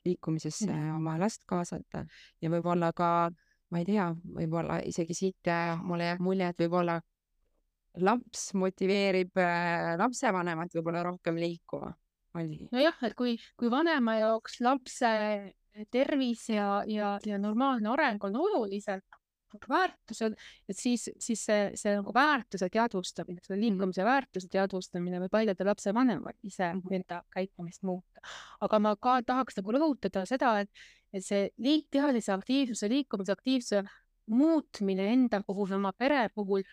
liikumisesse oma last kaasata. Ja võib-olla ka, ma ei tea, võib-olla isegi siit äh, mulle jääb mulje, et võib-olla laps motiveerib äh, lapsevanemat võib-olla rohkem liikuma. nojah, et kui, kui vanema jaoks lapse tervis ja, ja, ja normaalne areng on olulised väärtused, et siis, siis see, see nagu väärtuse teadvustamine, selle liikumise väärtuse teadvustamine võib aidata lapsevanemal ise enda käitumist muuta. aga ma ka tahaks nagu rõhutada seda, et, et see liik-, kehalise aktiivsuse, liikumisaktiivsuse muutmine enda puhul, oma pere puhul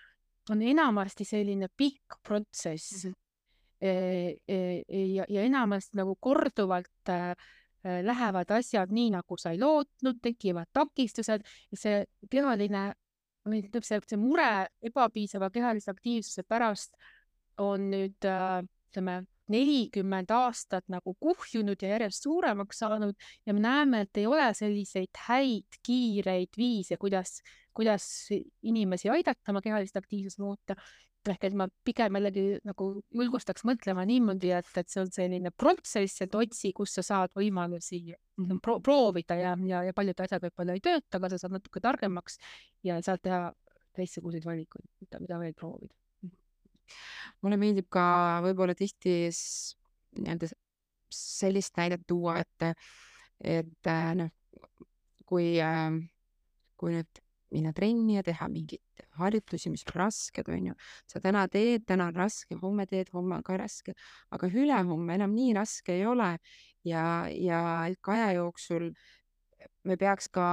on enamasti selline pikk protsess Mhm. e, e, ja, ja enamasti nagu korduvalt äh, lähevad asjad nii, nagu sa ei lootnud, tekivad takistused see kehaline, või ütleme, see, see mure ebapiisava kehalise aktiivsuse pärast on nüüd äh, ütleme, nelikümmend aastat nagu kuhjunud ja järjest suuremaks saanud ja me näeme, et ei ole selliseid häid, kiireid viise, kuidas, kuidas inimesi aidata oma kehalist aktiivsust muuta ehk et ma pigem jällegi nagu julgustaks mõtlema niimoodi, et, et see on selline protsess, et otsi, kus sa saad võimalusi pro proovida ja, ja, ja paljud asjad võib-olla ei tööta, aga sa saad natuke targemaks ja saad teha teistsuguseid valikuid, mida, mida veel proovida. mulle meeldib ka võib-olla tihti nii-öelda sellist näidet tuua, et, et äh, noh, kui, kui nüüd minna trenni ja teha mingeid harjutusi, mis on rasked, onju. sa täna teed, täna on raske, homme teed, homme on ka raske, aga ülehomme enam nii raske ei ole ja, ja ikka aja jooksul me peaks ka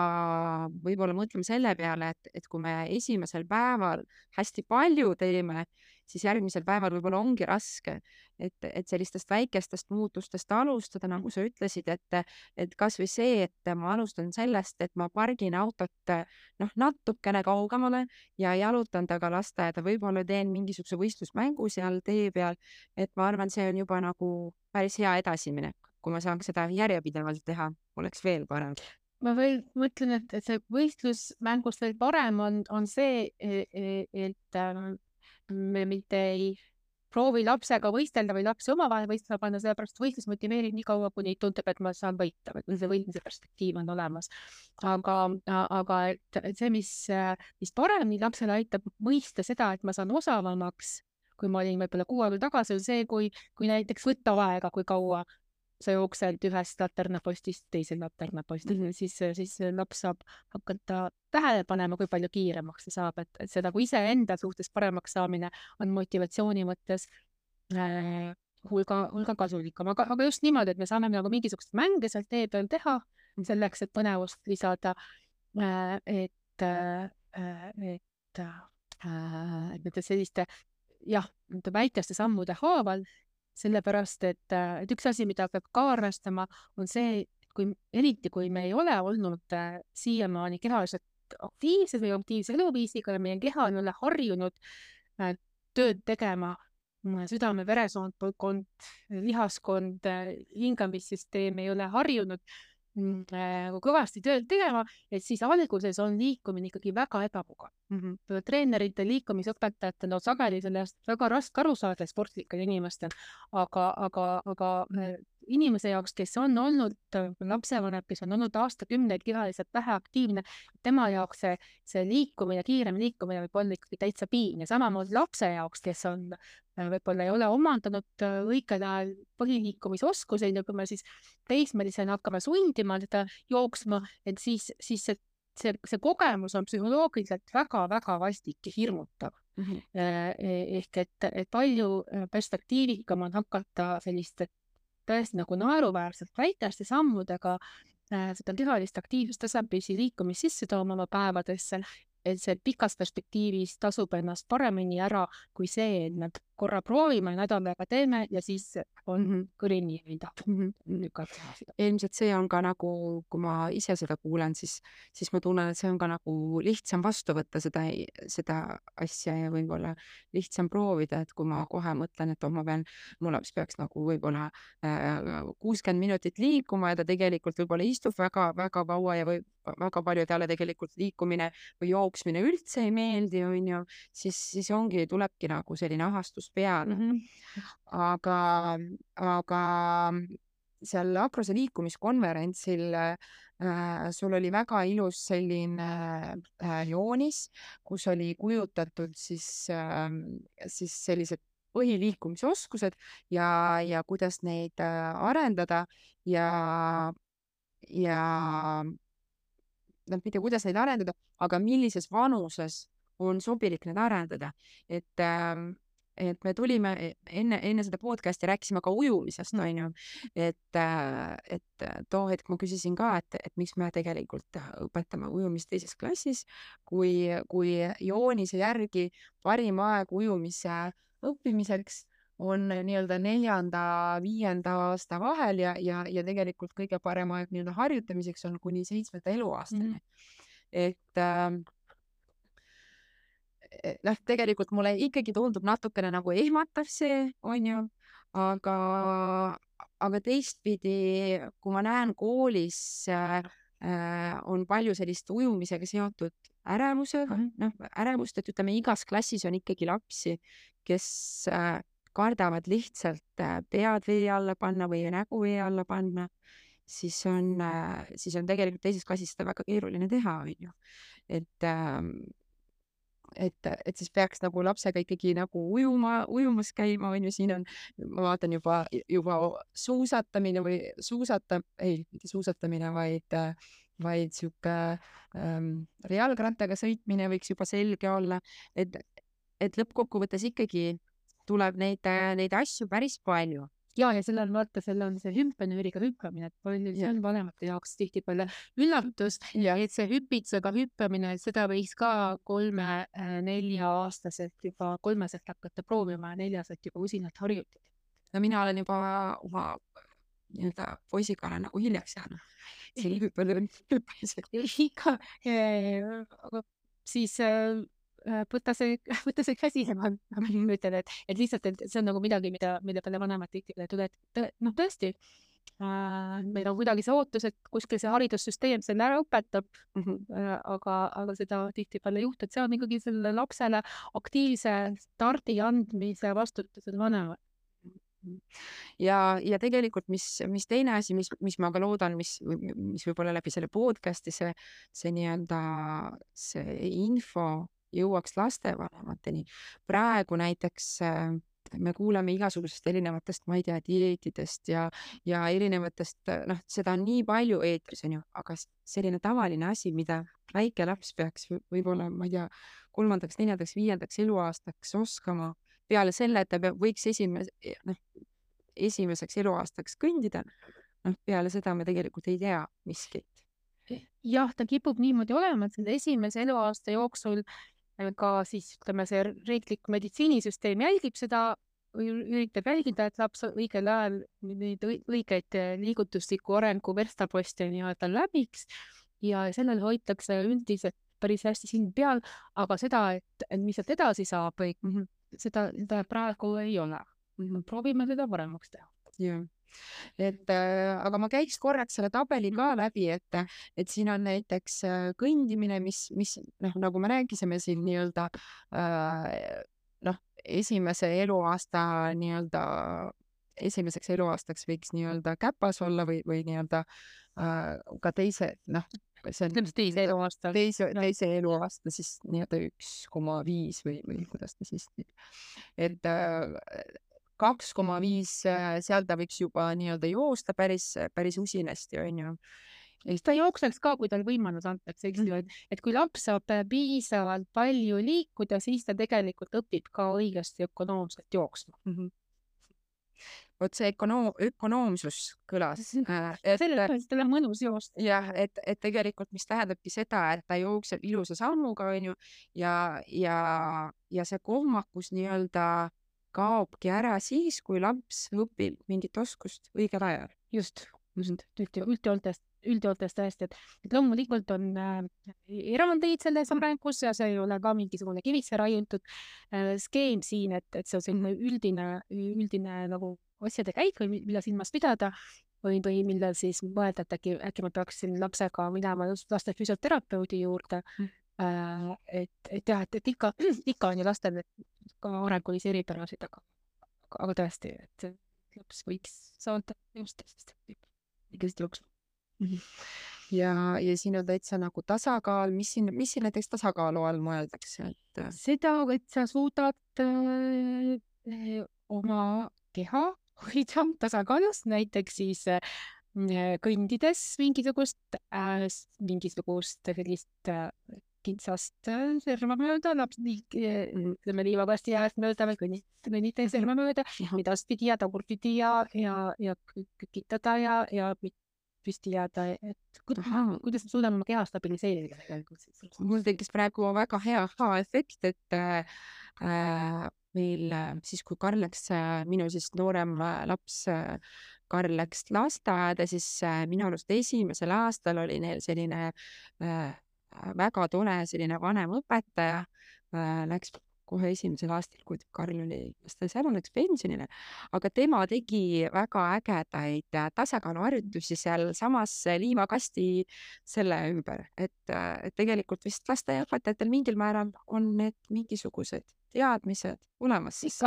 võib-olla mõtlema selle peale, et, et kui me esimesel päeval hästi palju teeme, siis järgmisel päeval võib-olla ongi raske. et, et sellistest väikestest muutustest alustada, nagu sa ütlesid, et, et kasvõi see, et ma alustan sellest, et ma pargin autot noh, natukene kaugemale ja jalutan taga lasteaeda, võib-olla teen mingisuguse võistlusmängu seal tee peal, et ma arvan, see on juba nagu päris hea edasiminek. kui ma saaks seda järjepidevalt teha, oleks veel parem ma veel mõtlen, et, et see võistlusmängust veel parem on, on see, et äh, me mitte ei proovi lapsega võistelda või lapsi omavahel võistlema panna, sellepärast võistlus motiveerib nii kaua, kuni tundub, et ma saan võita või see võitmise perspektiiv on olemas. aga, aga et, et see, mis, mis paremini lapsele aitab mõista seda, et ma saan osavamaks, kui ma olin võib-olla kuu aega tagasi, on see, kui, kui näiteks võtta aega, kui kaua sa jooksed ühest laternapostist teise laternapostile mm, -hmm. siis, siis laps saab hakata tähele panema, kui palju kiiremaks ta saab, et, et see nagu iseenda suhtes paremaks saamine on motivatsiooni mõttes äh, hulga, hulga kasulikum, aga, aga just niimoodi, et me saame nagu mingisuguseid mänge seal tee peal teha selleks, et põnevust lisada äh,. et äh,, et äh,, et nende selliste jah, nende väikeste sammude haaval sellepärast et, et üks asi, mida peab ka arvestama, on see, kui eriti, kui me ei ole olnud äh, siiamaani kehaliselt aktiivsed või aktiivse eluviisiga ja meie keha ei ole harjunud äh, tööd tegema, südame-veresoonkond, lihaskond, hingamissüsteem ei ole harjunud mm, äh, nagu kõvasti tööd tegema, et siis alguses on liikumine ikkagi väga ebamugav mm. -hmm. treenerite, liikumisõpetajate, no sageli sellest väga raske aru saada sportlikel inimestel, aga, aga, aga äh, inimese jaoks, kes on olnud äh, lapsevanem, kes on olnud aastakümneid kehaliselt väheaktiivne, tema jaoks see, see liikumine, kiirem liikumine võib olla ikkagi täitsa piin ja samamoodi lapse jaoks, kes on äh, võib-olla ei ole omandanud äh, õigel ajal põhiliikumisoskuseid ja kui me siis teismelisena hakkame sundima teda jooksma, et siis, siis see see, see kogemus on psühholoogiliselt väga-väga vastik ja hirmutav mm. -hmm. ehk et, et palju perspektiivikam on hakata selliste tõesti nagu naeruväärselt väikeste sammudega äh, seda kehalist aktiivsust tasapisi liikumist sisse tooma oma päevadesse, et see pikas perspektiivis tasub ennast paremini ära kui see, et me korra proovime, nädal aega teeme ja siis on kõrini lükata. ilmselt see on ka nagu, kui ma ise seda kuulen, siis, siis ma tunnen, et see on ka nagu lihtsam vastu võtta seda, seda asja ja võib-olla lihtsam proovida, et kui ma kohe mõtlen, et oh, ma pean, mu laps peaks nagu võib-olla äh, kuuskümmend äh, minutit liikuma ja ta tegelikult võib-olla istub väga-väga kaua ja või väga palju talle tegelikult liikumine või jooksmine üldse ei meeldi, onju, siis, siis ongi, tulebki nagu selline ahastus peale mm. -hmm. aga, aga seal Akrose liikumiskonverentsil äh, sul oli väga ilus selline äh, joonis, kus oli kujutatud siis äh,, siis sellised põhiliikumisoskused ja, ja kuidas neid äh, arendada ja, ja noh, mitte kuidas neid arendada, aga millises vanuses on sobilik neid arendada, et äh, et me tulime e, enne, enne seda podcast'i rääkisime ka ujumisest, mm. onju. et, äh, et too hetk ma küsisin ka, et, et miks me tegelikult õpetame ujumist teises klassis, kui, kui joonise järgi parim aeg ujumise õppimiseks on nii-öelda neljanda-viienda aasta vahel ja, ja, ja tegelikult kõige parem aeg nii-öelda harjutamiseks on kuni seitsmenda eluaastani mm. -hmm. et äh, noh, tegelikult mulle ikkagi tundub natukene nagu ehmatav see, onju, aga, aga teistpidi, kui ma näen koolis äh, on palju sellist ujumisega seotud ärevusega, noh, ärevust, et ütleme, igas klassis on ikkagi lapsi, kes äh, kardavad lihtsalt äh, pead vee alla panna või nägu vee alla panna, siis on äh,, siis on tegelikult teises klassis seda väga keeruline teha, onju. et äh, et, et siis peaks nagu lapsega ikkagi nagu ujuma, ujumas käima, on ju, siin on, ma vaatan juba, juba suusatamine või suusata, ei, mitte suusatamine, vaid, vaid sihuke ähm, jalgrattaga sõitmine võiks juba selge olla, et, et lõppkokkuvõttes ikkagi tuleb neid, neid asju päris palju ja, ja sellel vaata, seal on see hümpenüüriga hüppamine, et palju see on vanemate jaoks tihtipeale üllatus ja et see hüpitsega hüppamine, seda võiks ka kolme-nelja-aastaselt äh, juba kolmeselt hakata proovima ja neljaselt juba usinalt harjutada. no mina olen juba oma nii-öelda poisiga olen nagu hiljaks jäänud. selle (laughs) hüppamisega. ikka, aga siis äh, Äh, võta see, (laughs) võta see käsi ja ma, ma ütlen, et, et lihtsalt, et see on nagu midagi, mida, mille peale vanemad tihtipeale tulevad, et noh, tõesti äh,, meil on kuidagi see ootus, et kuskil see haridussüsteem selle ära õpetab mm, -hmm. aga, aga seda tihtipeale ei juhtu, et see on ikkagi sellele lapsele aktiivse stardi andmise vastutusel vanemad ja, ja tegelikult, mis, mis teine asi, mis, mis ma ka loodan, mis, mis võib-olla läbi selle podcast'i see, see nii-öelda see info jõuaks lastevanemateni. praegu näiteks äh, me kuuleme igasugusest erinevatest, ma ei tea, dieetidest ja, ja erinevatest, äh, noh, seda on nii palju eetris, onju, aga selline tavaline asi, mida väike laps peaks võib-olla, ma ei tea, kolmandaks, neljandaks, viiendaks eluaastaks oskama, peale selle, et ta peab, võiks esimese, noh, esimeseks eluaastaks kõndida, noh, peale seda me tegelikult ei tea miskit jah, ta kipub niimoodi olema, et selle esimese eluaasta jooksul ka siis ütleme, see riiklik meditsiinisüsteem jälgib seda, üritab jälgida, et laps õigel ajal neid õigeid eh, liigutusliku arengu verstaposte nii-öelda läbiks ja sellel hoitakse üldiselt päris hästi silm peal, aga seda, et, et mis sealt edasi saab või -hmm. seda, seda praegu ei ole. proovime seda paremaks teha. jah et äh, aga ma käiks korraks selle tabeli ka läbi, et, et siin on näiteks äh, kõndimine, mis, mis noh, nagu me rääkisime siin nii-öelda äh, noh, esimese eluaasta nii-öelda, esimeseks eluaastaks võiks nii-öelda käpas olla või, või nii-öelda äh, ka teise, noh, see on teise eluaasta. teise, teise eluaasta siis nii-öelda üks koma viis või, või kuidas ta siis, et äh, kaks koma viis, äh, seal ta võiks juba nii-öelda joosta päris, päris usinasti, onju eks ta jookseks ka, kui tal võimalus antakse, eks ju, et, et kui laps saab piisavalt palju liikuda, siis ta tegelikult õpib ka õigesti ökonoomselt jooksma mm. -hmm vot see ökonoom-, ökonoomsus kõlas (laughs) äh,. mõttes tal on mõnus joosta. jah, et, et tegelikult, mis tähendabki seda, et ta jookseb ilusa sammuga, onju, ja, ja, ja see kohmakus nii-öelda kaobki ära siis, kui laps õpib mingit oskust õigel ajal. just, just üldjoontes, üldjoontes tõesti, et, et loomulikult on äh, erandeid selles arengus ja see ei ole ka mingisugune kivisse raiutud äh, skeem siin, et, et see on selline üldine, üldine nagu asjade käik või mida silmas pidada või, või millal siis mõelda, et äkki, äkki ma peaksin lapsega minema just laste füsioterapeudi juurde. Mm.. Äh, et, et jah, et, et ikka, (clears throat) ikka on ju lastel ka arengulisi eripärasid, aga, aga tõesti, et laps võiks saada just mm. -hmm (laughs) ja, ja siin on täitsa nagu tasakaal, mis siin, mis siin näiteks tasakaalu all mõeldakse, et? seda, et sa suudad äh, oma keha hoida tasakaalus, näiteks siis äh, kõndides mingisugust äh,, mingisugust sellist äh, kitsast serva mööda, laps liik-, ütleme liivakasti äärt mööda või kõnnid, kõnnite serva mööda, edaspidi ja tagurpidi ja, ja, ja kükitada ja, ja püsti jääda, et kuidas, kuidas me suudame oma keha stabiliseerida tegelikult siis? mul tekkis praegu väga hea aha-efekt, et äh, meil siis, kui Karl läks, minu siis noorem laps Karl läks lasteaeda, siis minu arust esimesel aastal oli neil selline äh, väga tore selline vanem õpetaja äh,, läks kohe esimesel aastal, kui Karl oli, kas ta seal läks pensionile, aga tema tegi väga ägedaid tasakaaluharjutusi sealsamas liivakasti selle ümber, et, tegelikult vist lasteaiaõpetajatel mingil määral on need mingisugused teadmised olemas siis.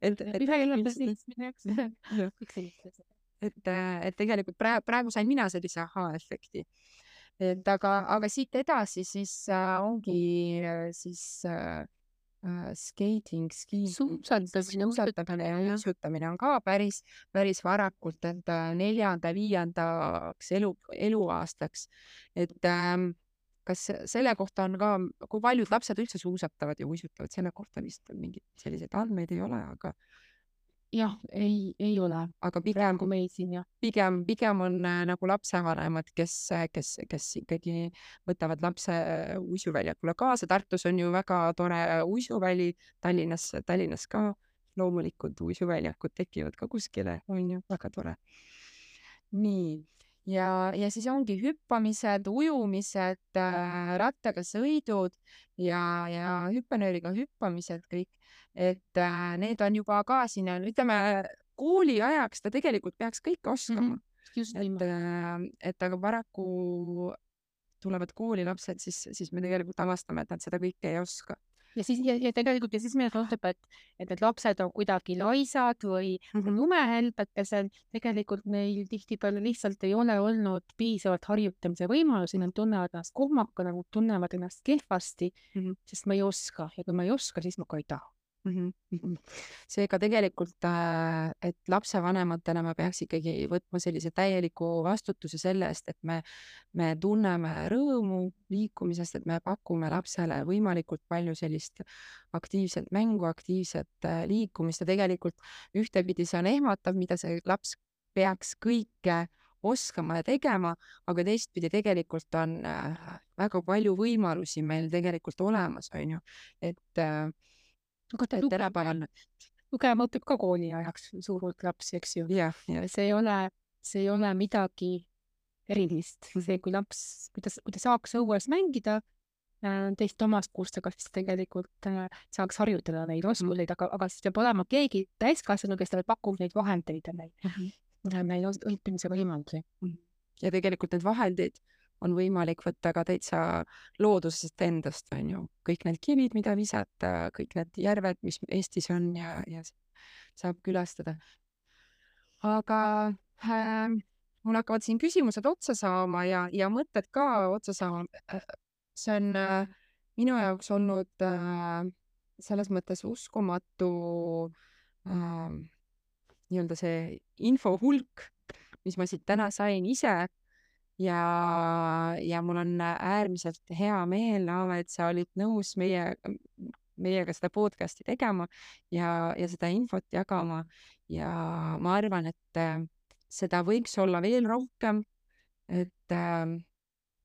et, (laughs) (laughs) et, et tegelikult praegu, praegu sain mina sellise ahaa-efekti. Et aga, aga siit edasi siis äh, ongi äh, siis äh, äh skating, ski. suusatamine, suusatamine ja suusatamine on ka päris, päris varakult, et neljanda-viiendaks elu, eluaastaks. et ähm, kas selle kohta on ka, kui paljud lapsed üldse suusatavad ja uisutavad, selle kohta vist mingeid selliseid andmeid ei ole, aga jah, ei, ei ole, aga pigem kui meil siin jah. pigem, pigem on äh, nagu lapsevanemad, kes, kes, kes ikkagi võtavad lapse äh, uisuväljakule kaasa. Tartus on ju väga tore uisuväli, Tallinnas, Tallinnas ka loomulikult uisuväljakud tekivad ka kuskile, on ju, väga tore. nii ja, ja siis ongi hüppamised, ujumised äh,, rattaga sõidud ja, ja hüppenööriga hüppamised kõik, et äh, need on juba ka siin, ütleme kooli ajaks ta tegelikult peaks kõike oskama mm. -hmm. et, äh, et aga paraku tulevad kooli lapsed, siis, siis me tegelikult avastame, et nad seda kõike ei oska ja siis ja, ja tegelikult ja siis meile tundub, et, et need lapsed on kuidagi laisad või lumehelbed, kes on tegelikult neil tihtipeale lihtsalt ei ole olnud piisavalt harjutamise võimalusi, nad tunnevad ennast kohmakana, tunnevad ennast kehvasti mm, -hmm. sest ma ei oska. Ja kui ma ei oska, siis ma ka ei taha mm. -hmm. seega tegelikult, äh, et lapsevanematena me peaks ikkagi võtma sellise täieliku vastutuse selle eest, et me, me tunneme rõõmu liikumisest, et me pakume lapsele võimalikult palju sellist aktiivset mängu, aktiivset äh, liikumist ja tegelikult ühtepidi see on ehmatav, mida see laps peaks kõike oskama ja tegema, aga teistpidi tegelikult on äh, väga palju võimalusi meil tegelikult olemas, on ju, et äh, aga ta tänapäeval lugema õpib ka kooli ajaks suur hulk lapsi, eks ju. jah, jah. see ei ole, see ei ole midagi erilist, see, kui laps, kui ta, kui ta saaks õues mängida äh, teist omaskustega, siis tegelikult äh, saaks harjutada neid oskuseid, aga, aga siis peab olema keegi täiskasvanu, kes talle pakub neid vahendeid ja neid mm -hmm. os- õppimise võimalusi. ja tegelikult need vahendid on võimalik võtta ka täitsa loodusest endast, on ju, kõik need kivid, mida visata, kõik need järved, mis Eestis on ja, ja saab külastada. aga äh, mul hakkavad siin küsimused otsa saama ja, ja mõtted ka otsa saama. see on äh, minu jaoks olnud äh, selles mõttes uskumatu äh, nii-öelda see info hulk, mis ma siit täna sain ise ja, ja mul on äärmiselt hea meel, Aave, et sa olid nõus meie, meiega seda podcast'i tegema ja, ja seda infot jagama. Ja ma arvan, et äh, seda võiks olla veel rohkem, et äh,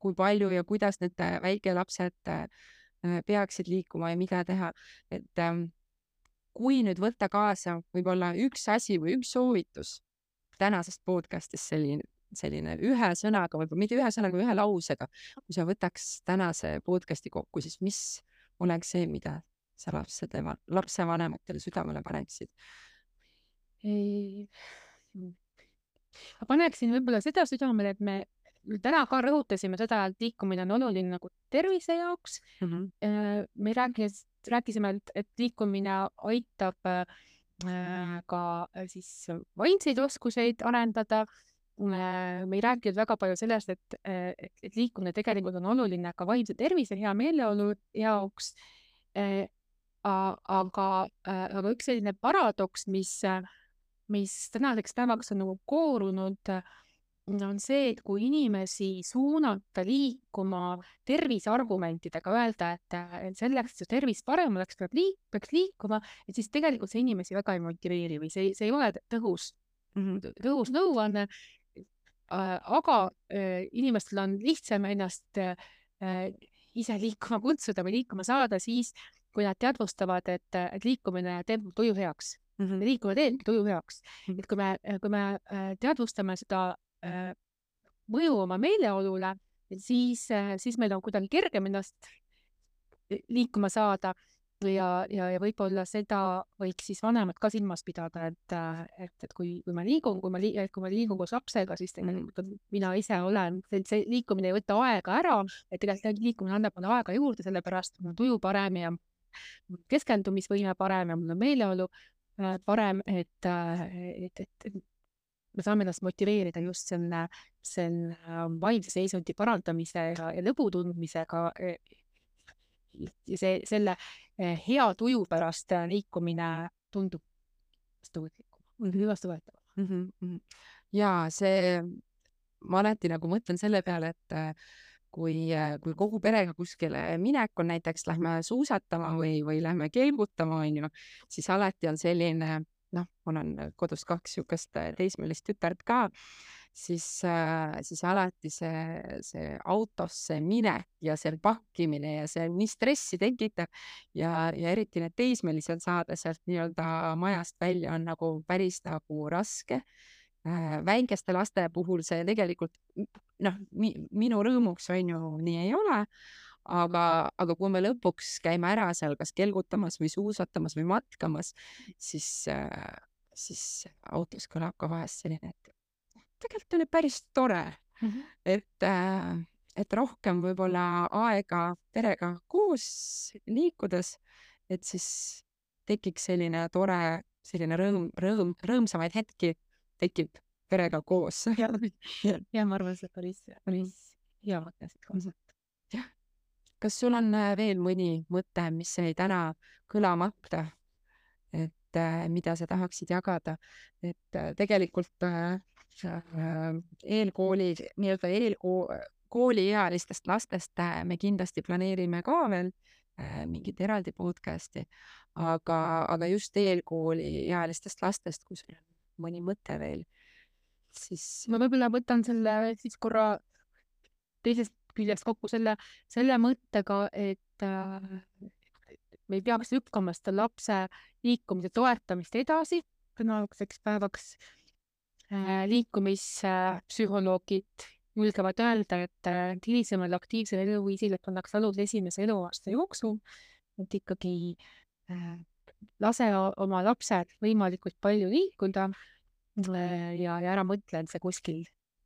kui palju ja kuidas need väikelapsed äh, peaksid liikuma ja mida teha, et kui nüüd võtta kaasa võib-olla üks asi või üks soovitus tänasest podcast'ist selline, selline ühe sõnaga, võib-olla mitte ühe sõnaga, ühe lausega, kui sa võtaks tänase podcast'i kokku, siis mis oleks see, mida sa lapsede, lapsevanematele südamele paneksid? ma paneksin võib-olla seda südamele, et me täna ka rõhutasime seda, et liikumine on oluline nagu tervise jaoks mm. -hmm. me rääkis, rääkisime, et, et liikumine aitab äh, ka siis vaimseid oskuseid arendada. Me ei rääkinud väga palju sellest, et, et, et liikumine tegelikult on oluline ka vaimse tervise, hea meeleolu jaoks. aga, aga üks selline paradoks, mis mis tänaseks päevaks on nagu koorunud, on see, et kui inimesi suunata liikuma terviseargumentidega, öelda, et, selleks, et su tervis parem oleks, peab liik-, peaks liikuma, et siis tegelikult see inimesi väga ei motiveeri või see, see ei ole tõhus, tõhus nõuanne. Aga inimestel on lihtsam ennast ise liikuma kutsuda või liikuma saada siis, kui nad teadvustavad, et, et liikumine teeb tuju heaks mm. -hmm. liikumine teebki tuju heaks mm. -hmm. et kui me, kui me teadvustame seda äh, mõju oma meeleolule, siis, siis meil on kuidagi kergem ennast liikuma saada ja, ja, ja võib-olla seda võiks siis vanemad ka silmas pidada, et, et, et kui, kui ma liigun, kui ma lii-, kui ma liigun koos lapsega, siis tegelikult mina ise olen, see liikumine ei võta aega ära, et tegelikult liikumine annab mulle aega juurde, sellepärast mul on tuju parem ja keskendumisvõime parem ja mul on meeleolu parem, et, et, et, et me saame ennast motiveerida just selle, selle vaimse seisundi parandamise ja, ja lõbu tundmisega. See, selle hea tuju pärast liikumine tundub vastuvõetavam mm. -hmm. ja see, ma alati nagu mõtlen selle peale, et kui, kui kogu perega kuskile minek on, näiteks lähme suusatama või, või lähme keelgutama, onju, siis alati on selline noh, mul on kodus kaks niisugust äh, teismelist tütart ka, siis, äh, siis alati see, see autosse minek ja see pakkimine ja see nii stressi tekitab ja, ja eriti need teismelised saada sealt nii-öelda majast välja on nagu päris nagu raske. Äh, väikeste laste puhul see tegelikult noh mi,, minu rõõmuks on ju nii ei ole, aga, aga kui me lõpuks käime ära seal kas kelgutamas või suusatamas või matkamas, siis, äh, siis autos kõlab ka vahest selline, et tegelikult oli päris tore mm, -hmm. et, äh, et rohkem võib-olla aega perega koos liikudes, et siis tekiks selline tore, selline rõõm, rõõm, rõõmsamaid hetki tekib perega koos. (laughs) ja. Ma arvan, see päris, päris hea mõte siit kaasa kas sul on äh, veel mõni mõte, mis jäi täna kõlamata, et äh, mida sa tahaksid jagada, et äh, tegelikult eelkooli, nii-öelda eelkooliealistest lastest me kindlasti planeerime ka veel mingit eraldi podcast'i, aga, aga just eelkooliealistest lastest, kui sul on mõni mõte veel, siis. ma võib-olla võtan selle siis korra teisest küljest kokku selle, selle mõttega, et äh, me ei peaks lükkama seda lapse liikumise toetamist edasi tänaseks päevaks äh,. liikumispsühholoogid julgevad öelda, et äh, hilisemal aktiivsel eluviisil pannakse alus esimese eluaasta jooksul, et ikkagi lase oma lapsed võimalikult palju liikuda ja, ja ära mõtle, et see kuskil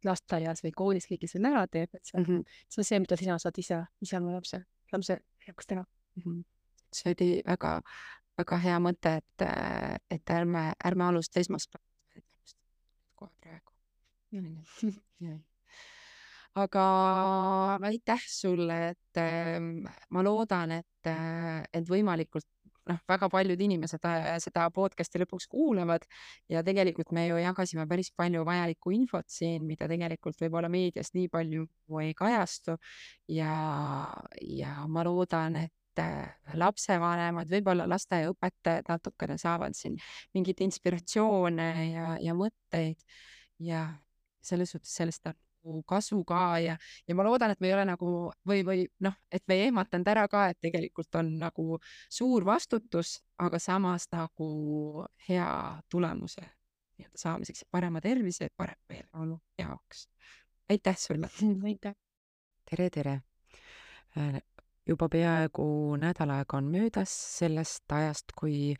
lasteaias või koolis keegi selle ära teeb, et see on mm, -hmm. see on see, mida sina saad ise, ise oma lapse, lapse jaoks teha mm. -hmm. see oli väga, väga hea mõte, et, et ärme, ärme alusta esmaspäevast kohe praegu (laughs) aga aitäh sulle, et ma loodan, et, et võimalikult noh, väga paljud inimesed äh, seda podcast'i lõpuks kuulavad ja tegelikult me ju jagasime päris palju vajalikku infot siin, mida tegelikult võib-olla meedias nii palju ei kajastu. ja, ja ma loodan, et äh, lapsevanemad, võib-olla lasteaiaõpetajad natukene saavad siin mingit inspiratsioone ja, ja mõtteid ja selles suhtes sellest on kasu ka ja, ja ma loodan, et me ei ole nagu või, või noh, et me ei ehmatanud ära ka, et tegelikult on nagu suur vastutus, aga samas nagu hea tulemuse nii-öelda saamiseks parema tervise, parem meeleolu jaoks. aitäh sulle. (laughs) aitäh. tere, tere. Äh, juba peaaegu nädal aega on möödas sellest ajast, kui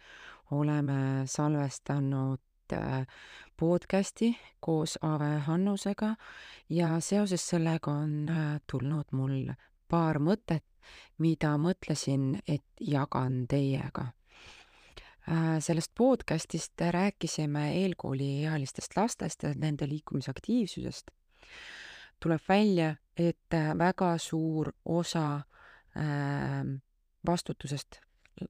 oleme salvestanud Äh, podcasti koos Ave Hannusega ja seoses sellega on äh, tulnud mul paar mõtet, mida mõtlesin, et jagan teiega. Äh, sellest podcastist rääkisime eelkooliealistest lastest ja nende liikumisaktiivsusest. tuleb välja, et väga suur osa vastutusest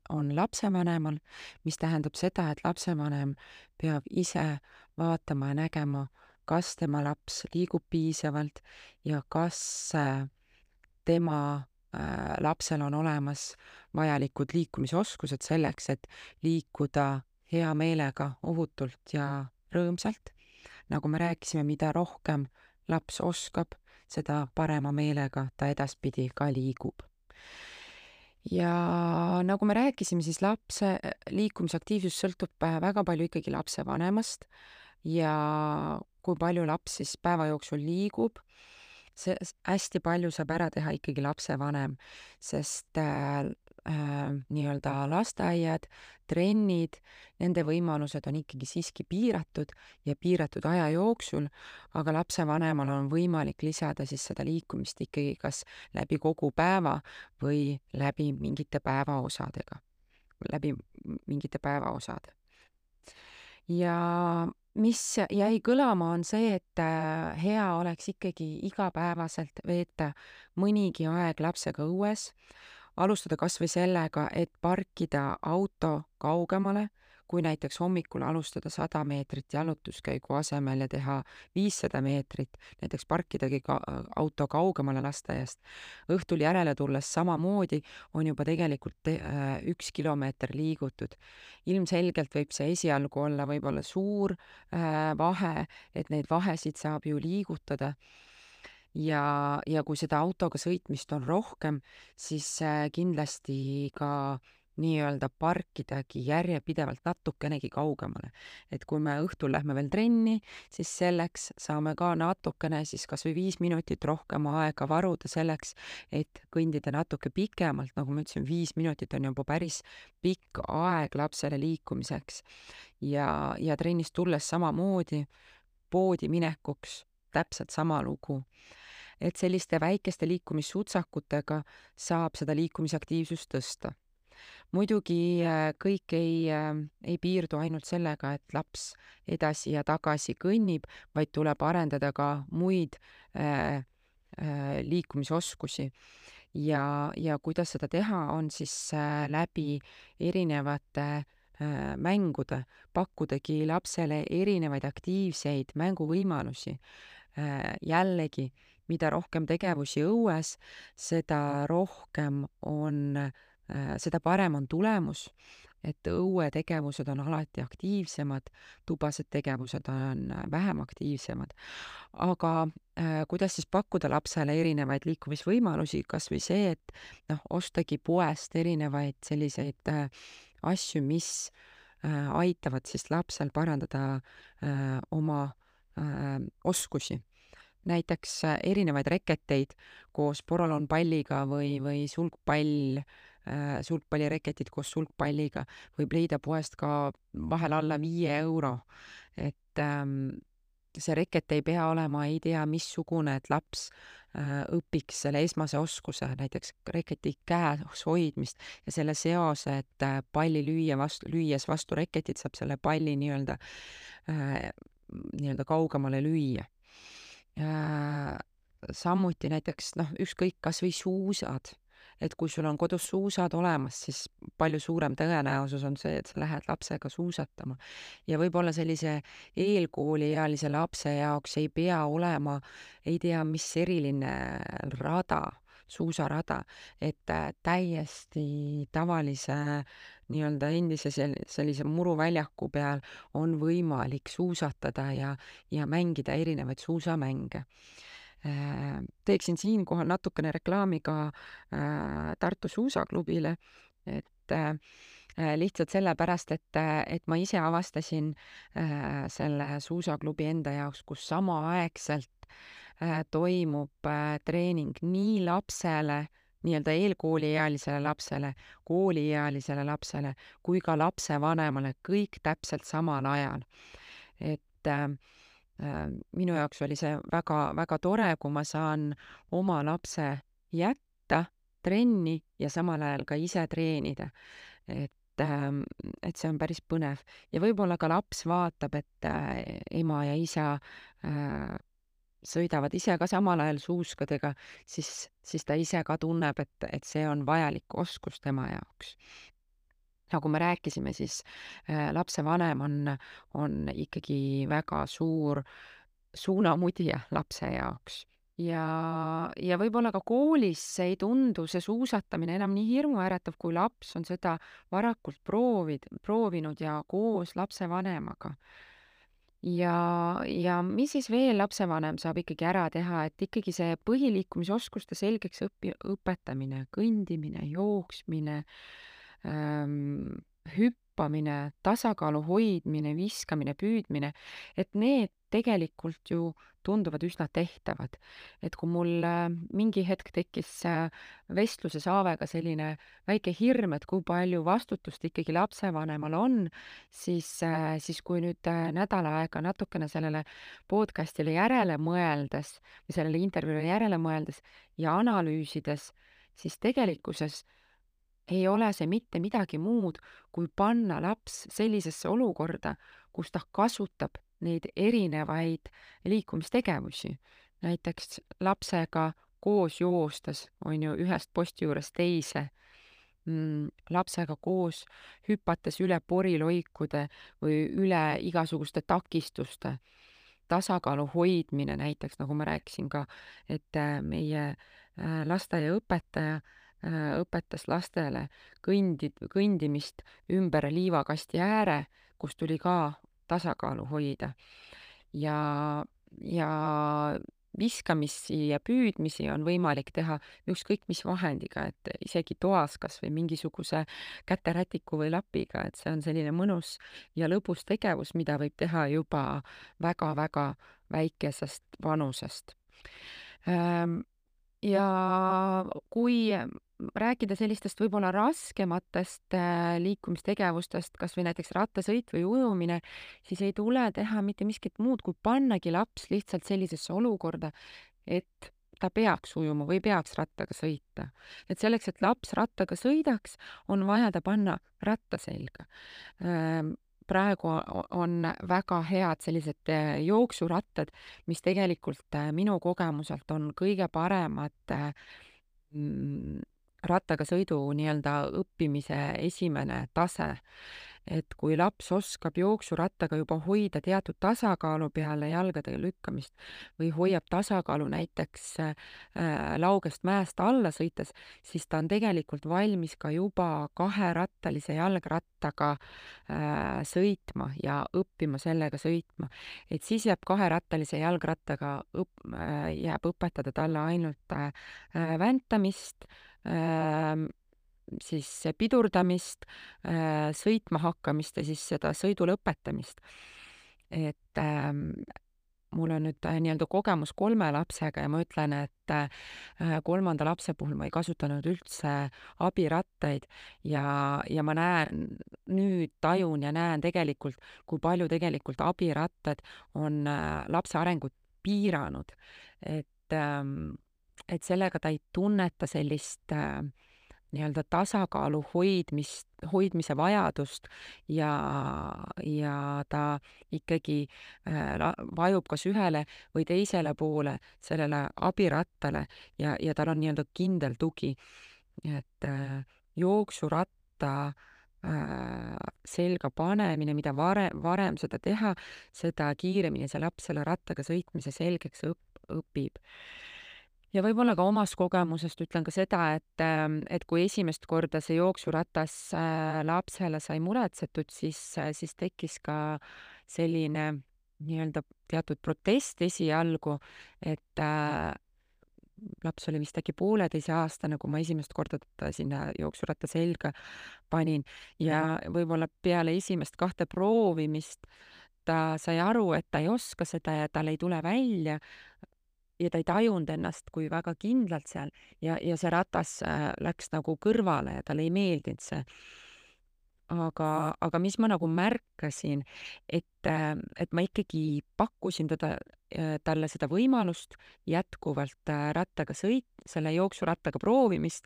on lapsevanemal, mis tähendab seda, et lapsevanem peab ise vaatama ja nägema, kas tema laps liigub piisavalt ja kas äh, tema äh, lapsel on olemas vajalikud liikumisoskused selleks, et liikuda hea meelega, ohutult ja rõõmsalt. nagu me rääkisime, mida rohkem laps oskab, seda parema meelega ta edaspidi ka liigub ja nagu me rääkisime, siis lapse liikumisaktiivsus sõltub äh, väga palju ikkagi lapsevanemast ja kui palju laps siis päeva jooksul liigub. see hästi palju saab ära teha ikkagi lapsevanem, sest äh, äh, nii-öelda lasteaiad, trennid, nende võimalused on ikkagi siiski piiratud ja piiratud aja jooksul, aga lapsevanemal on võimalik lisada siis seda liikumist ikkagi kas läbi kogu päeva või läbi mingite päevaosadega, läbi mingite päevaosade. ja mis jäi kõlama, on see, et äh, hea oleks ikkagi igapäevaselt veeta mõnigi aeg lapsega õues alustada kas või sellega, et parkida auto kaugemale, kui näiteks hommikul alustada sada meetrit jalutuskäigu asemel ja teha viissada meetrit, näiteks parkidagi ka auto kaugemale lasteaiast. õhtul järele tulles samamoodi on juba tegelikult te, äh, üks kilomeeter liigutud. ilmselgelt võib see esialgu olla võib-olla suur äh, vahe, et neid vahesid saab ju liigutada ja, ja kui seda autoga sõitmist on rohkem, siis äh, kindlasti ka nii-öelda parkidagi järjepidevalt natukenegi kaugemale. et kui me õhtul lähme veel trenni, siis selleks saame ka natukene siis kas või viis minutit rohkem aega varuda selleks, et kõndida natuke pikemalt, nagu ma ütlesin, viis minutit on juba päris pikk aeg lapsele liikumiseks. ja, ja trennist tulles samamoodi, poodi minekuks täpselt sama lugu et selliste väikeste liikumissutsakutega saab seda liikumisaktiivsust tõsta. Muidugi äh, kõik ei, äh, ei piirdu ainult sellega, et laps edasi ja tagasi kõnnib, vaid tuleb arendada ka muid äh, äh, liikumisoskusi ja, ja kuidas seda teha, on siis äh, läbi erinevate äh, mängude, pakkudagi lapsele erinevaid aktiivseid mänguvõimalusi. jällegi mida rohkem tegevusi õues, seda rohkem on, seda parem on tulemus, et õuetegevused on alati aktiivsemad, tubased tegevused on vähem aktiivsemad. aga äh, kuidas siis pakkuda lapsele erinevaid liikumisvõimalusi, kas või see, et noh, ostagi poest erinevaid selliseid äh, asju, mis äh, aitavad siis lapsel parandada äh, oma äh, oskusi näiteks äh, erinevaid reketeid koos porolonpalliga või, või sulgpall, äh, sulgpallireketid koos sulgpalliga võib leida poest ka vahel alla viie euro. et ähm, see reket ei pea olema ei tea missugune, et laps äh, õpiks selle esmase oskuse, näiteks reketi käes hoidmist ja selle seose, et äh, palli lüüa vastu, lüües vastu reketit saab selle palli nii-öelda äh,, nii-öelda kaugemale lüüa äh,. samuti näiteks noh, ükskõik, kas või suusad et kui sul on kodus suusad olemas, siis palju suurem tõenäosus on see, et sa lähed lapsega suusatama. ja võib-olla sellise eelkooliealise lapse jaoks ei pea olema ei tea mis eriline rada, suusarada, et äh, täiesti tavalise nii-öelda endise sel-, sellise muruväljaku peal on võimalik suusatada ja, ja mängida erinevaid suusamänge teeksin siinkohal natukene reklaami ka äh, Tartu suusaklubile, et äh, lihtsalt sellepärast, et, et ma ise avastasin selle suusaklubi enda jaoks, kus samaaegselt toimub treening nii lapsele, nii-öelda eelkooliealisele lapsele, kooliealisele lapsele kui ka lapsevanemale, kõik täpselt samal ajal. et äh, Äh, minu jaoks oli see väga-väga tore, kui ma saan oma lapse jätta trenni ja samal ajal ka ise treenida. et, ähm, et see on päris põnev ja võib-olla ka laps vaatab, et äh, ema ja isa äh, sõidavad ise ka samal ajal suuskadega, siis, siis ta ise ka tunneb, et, et see on vajalik oskus tema jaoks nagu me rääkisime, siis äh, lapsevanem on, on ikkagi väga suur suunamudija lapse jaoks ja, ja võib-olla ka koolis ei tundu see suusatamine enam nii hirmuäratav, kui laps on seda varakult proovid, proovinud ja koos lapsevanemaga. ja, ja mis siis veel lapsevanem saab ikkagi ära teha, et ikkagi see põhiliikumisoskuste selgeks õpi-, õpetamine, kõndimine, jooksmine äh,, ähm, hüppamine, tasakaalu hoidmine, viskamine, püüdmine, et need tegelikult ju tunduvad üsna tehtavad. et kui mul äh, mingi hetk tekkis äh, vestluses Aavega selline väike hirm, et kui palju vastutust ikkagi lapsevanemal on, siis äh,, siis kui nüüd äh, nädal aega natukene sellele podcast'ile järele mõeldes või sellele intervjuule järele mõeldes ja analüüsides, siis tegelikkuses ei ole see mitte midagi muud, kui panna laps sellisesse olukorda, kus ta kasutab neid erinevaid liikumistegevusi. näiteks lapsega koos joostes, on ju, ühest posti juurest teise mm,, lapsega koos hüpates üle poriloikude või üle igasuguste takistuste, tasakaalu hoidmine näiteks, nagu ma rääkisin ka, et äh, meie lasteaiaõpetaja Äh, õpetas lastele kõndi, kõndimist ümber liivakasti ääre, kus tuli ka tasakaalu hoida. ja, ja viskamisi ja püüdmisi on võimalik teha ükskõik mis vahendiga, et isegi toas kas või mingisuguse käterätiku või lapiga, et see on selline mõnus ja lõbus tegevus, mida võib teha juba väga-väga väikesest vanusest. Ehm, ja kui rääkida sellistest võib-olla raskematest äh, liikumistegevustest, kas või näiteks rattasõit või ujumine, siis ei tule teha mitte miskit muud, kui pannagi laps lihtsalt sellisesse olukorda, et ta peaks ujuma või peaks rattaga sõita. et selleks, et laps rattaga sõidaks, on vaja ta panna ratta selga ähm, praegu on väga head sellised äh, jooksurattad, mis tegelikult äh, minu kogemuselt on kõige paremad mm, rattaga sõidu nii-öelda õppimise esimene tase. Et kui laps oskab jooksurattaga juba hoida teatud tasakaalu peale jalgade lükkamist või hoiab tasakaalu näiteks äh, laugest mäest alla sõites, siis ta on tegelikult valmis ka juba kaherattalise jalgrattaga äh, sõitma ja õppima sellega sõitma. et siis jääb kaherattalise jalgrattaga õp- äh,, jääb õpetada talle ainult äh, väntamist Ehm, siis pidurdamist, äh, sõitma hakkamist ja siis seda sõidu lõpetamist. et ähm, mul on nüüd äh, nii-öelda kogemus kolme lapsega ja ma ütlen, et äh, kolmanda lapse puhul ma ei kasutanud üldse abirattaid ja, ja ma näen, nüüd tajun ja näen tegelikult, kui palju tegelikult abirattad on lapse arengut piiranud. et, ähm, et sellega ta ei tunneta sellist äh, nii-öelda tasakaalu hoidmist, hoidmise vajadust ja, ja ta ikkagi äh, vajub kas ühele või teisele poole sellele abirattale ja, ja tal on nii-öelda kindel tugi. et äh, jooksuratta äh, selga panemine, mida varem, varem seda teha, seda kiiremini see laps selle rattaga sõitmise selgeks õp-, õpib ja võib-olla ka omast kogemusest ütlen ka seda, et, ähm, et kui esimest korda see jooksuratas äh, lapsele sai muretsetud, siis, äh, siis tekkis ka selline nii-öelda teatud protest esialgu, et äh, laps oli vist äkki pooleteiseaastane, kui ma esimest korda ta sinna jooksuratta selga panin. Ja võib-olla peale esimest kahte proovimist ta sai aru, et ta ei oska seda ja tal ei tule välja, ja ta ei tajunud ennast kui väga kindlalt seal ja, ja see ratas äh, läks nagu kõrvale ja talle ei meeldinud see. aga, aga mis ma nagu märkasin, et, äh, et ma ikkagi pakkusin teda, äh, talle seda võimalust jätkuvalt rattaga sõit, selle jooksurattaga proovimist.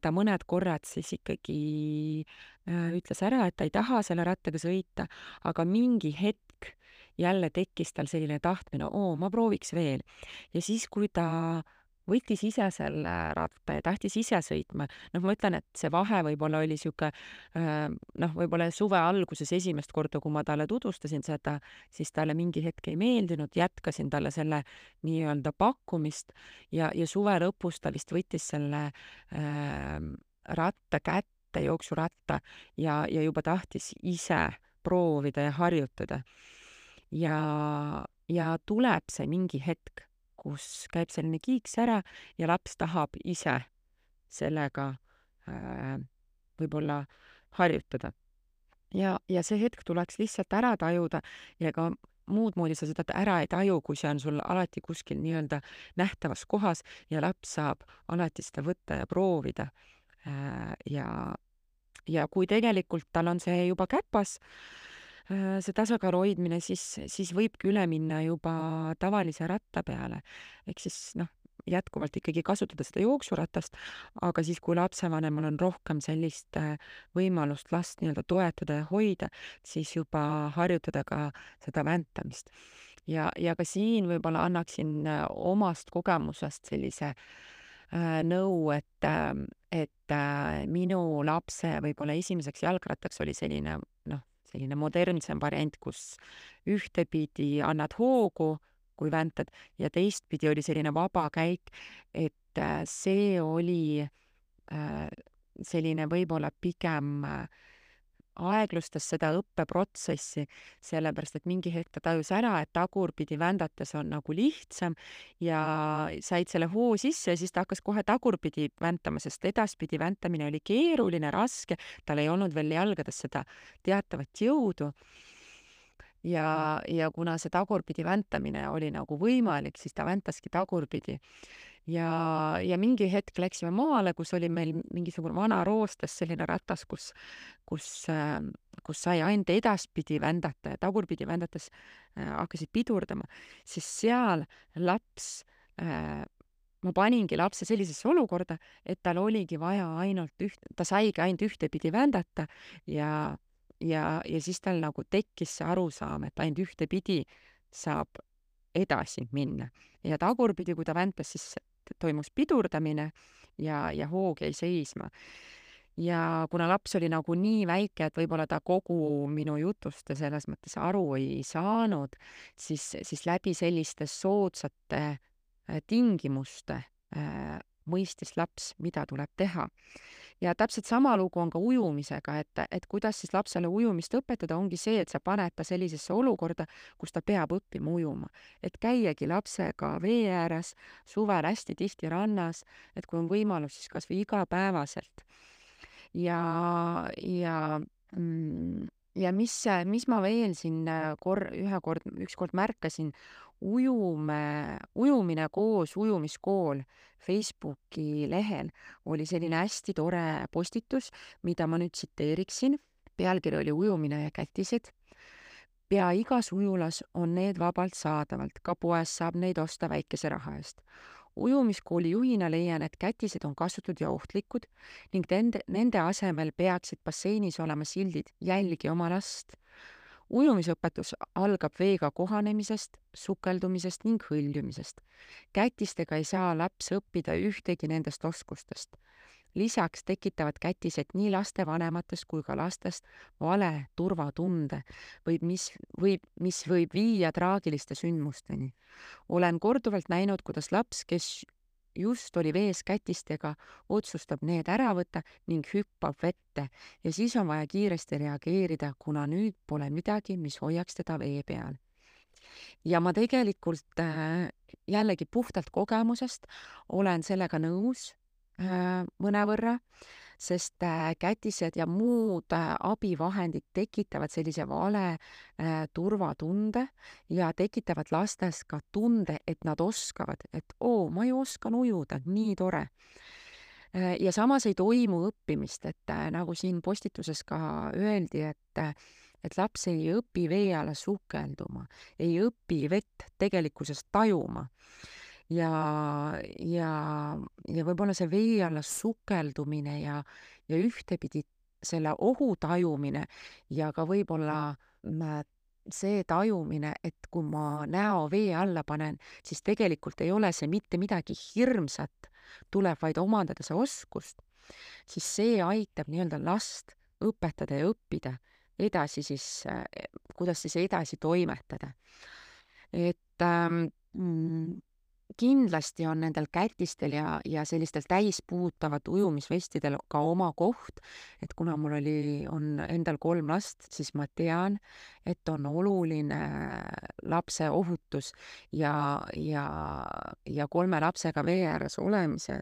ta mõned korrad siis ikkagi ütles ära, et ta ei taha selle rattaga sõita, aga mingi hetk jälle tekkis tal selline tahtmine, oo, ma prooviks veel. ja siis, kui ta võttis ise selle ratta ja tahtis ise sõitma, noh, ma ütlen, et see vahe võib-olla oli niisugune noh, võib-olla suve alguses esimest korda, kui ma talle tutvustasin seda, siis talle mingi hetk ei meeldinud, jätkasin talle selle nii-öelda pakkumist ja, ja suve lõpus ta vist võttis selle äh, ratta kätte, jooksuratta ja, ja juba tahtis ise proovida ja harjutada ja, ja tuleb see mingi hetk, kus käib selline kiiks ära ja laps tahab ise sellega äh, võib-olla harjutada. ja, ja see hetk tuleks lihtsalt ära tajuda ja ka muud moodi sa seda ära ei taju, kui see on sul alati kuskil nii-öelda nähtavas kohas ja laps saab alati seda võtta ja proovida äh,. ja, ja kui tegelikult tal on see juba käpas äh,, see tasakaalu hoidmine, siis, siis võibki üle minna juba tavalise ratta peale. ehk siis noh, jätkuvalt ikkagi kasutada seda jooksuratast, aga siis, kui lapsevanemal on rohkem sellist äh, võimalust last nii-öelda toetada ja hoida, siis juba harjutada ka seda väntamist. ja, ja ka siin võib-olla annaksin äh, omast kogemusest sellise äh, nõu, et, et äh, minu lapse võib-olla esimeseks jalgrattaks oli selline noh, selline modernsem variant, kus ühtepidi annad hoogu, kui väntad, ja teistpidi oli selline vaba käik, et äh, see oli äh, selline võib-olla pigem äh, aeglustas seda õppeprotsessi, sellepärast et mingi hetk ta tajus ära, et tagurpidi vändates on nagu lihtsam ja said selle hoo sisse ja siis ta hakkas kohe tagurpidi väntama, sest edaspidi väntamine oli keeruline, raske, tal ei olnud veel jalgades seda teatavat jõudu. Ja, ja kuna see tagurpidi väntamine oli nagu võimalik, siis ta väntaski tagurpidi ja, ja mingi hetk läksime maale, kus oli meil mingisugune vana roostes selline ratas, kus, kus, ähm, kus sai ainult edaspidi vändata ja tagurpidi vändates äh, hakkasid pidurdama, siis seal laps äh, ma paningi lapse sellisesse olukorda, et tal oligi vaja ainult üht, ta saigi ainult ühtepidi vändata ja, ja, ja siis tal nagu tekkis see arusaam, et ainult ühtepidi saab edasi minna. Ja tagurpidi, kui ta väntas, siis toimus pidurdamine ja, ja hoog jäi seisma. ja kuna laps oli nagu nii väike, et võib-olla ta kogu minu jutust selles mõttes aru ei saanud, siis, siis läbi selliste soodsate äh, tingimuste äh, mõistis laps, mida tuleb teha ja täpselt sama lugu on ka ujumisega, et, et kuidas siis lapsele ujumist õpetada, ongi see, et sa paned ta sellisesse olukorda, kus ta peab õppima ujuma. et käiagi lapsega vee ääres, suvel hästi tihti rannas, et kui on võimalus, siis kas või igapäevaselt. ja, ja mm, ja mis, mis ma veel siin äh, kor-, ühe kord, ükskord märkasin, ujume, ujumine koos ujumiskool Facebooki lehel oli selline hästi tore postitus, mida ma nüüd tsiteeriksin. pealkiri oli Ujumine ja kätised. pea igas ujulas on need vabalt saadavalt, ka poes saab neid osta väikese raha eest ujumiskooli juhina leian, et kätised on kasutud ja ohtlikud ning nende, nende asemel peaksid basseinis olema sildid Jälgi oma last. Ujumisõpetus algab veega kohanemisest, sukeldumisest ning hõljumisest. kätistega ei saa laps õppida ühtegi nendest oskustest lisaks tekitavad kätised nii lastevanematest kui ka lastest vale turvatunde või mis võib, mis võib viia traagiliste sündmusteni. olen korduvalt näinud, kuidas laps, kes just oli vees kätistega, otsustab need ära võtta ning hüppab vette. Ja siis on vaja kiiresti reageerida, kuna nüüd pole midagi, mis hoiaks teda vee peal. Ja ma tegelikult äh, jällegi puhtalt kogemusest olen sellega nõus, Äh, mõnevõrra, sest äh, kätised ja muud äh, abivahendid tekitavad sellise vale turvatunde ja tekitavad lastes ka tunde, et nad oskavad, et oo, ma ju oskan ujuda, nii tore. Ja samas ei toimu õppimist, et nagu siin postituses ka öeldi, et et laps ei õpi vee alla sukelduma, ei õpi vett tegelikkuses tajuma ja, ja, ja võib-olla see vee alla sukeldumine ja, ja ühtepidi selle ohu tajumine ja ka võib-olla see tajumine, et kui ma näo vee alla panen, siis tegelikult ei ole see mitte midagi hirmsat, tuleb vaid omandada see oskust, siis see aitab nii-öelda last õpetada ja õppida edasi siis, kuidas siis edasi toimetada. et ähm, mm, kindlasti on nendel kätistel ja, ja sellistel täispuutavat ujumisvestidel ka oma koht, et kuna mul oli, on endal kolm last, siis ma tean, et on oluline lapse ohutus ja, ja, ja kolme lapsega vee ääres olemise,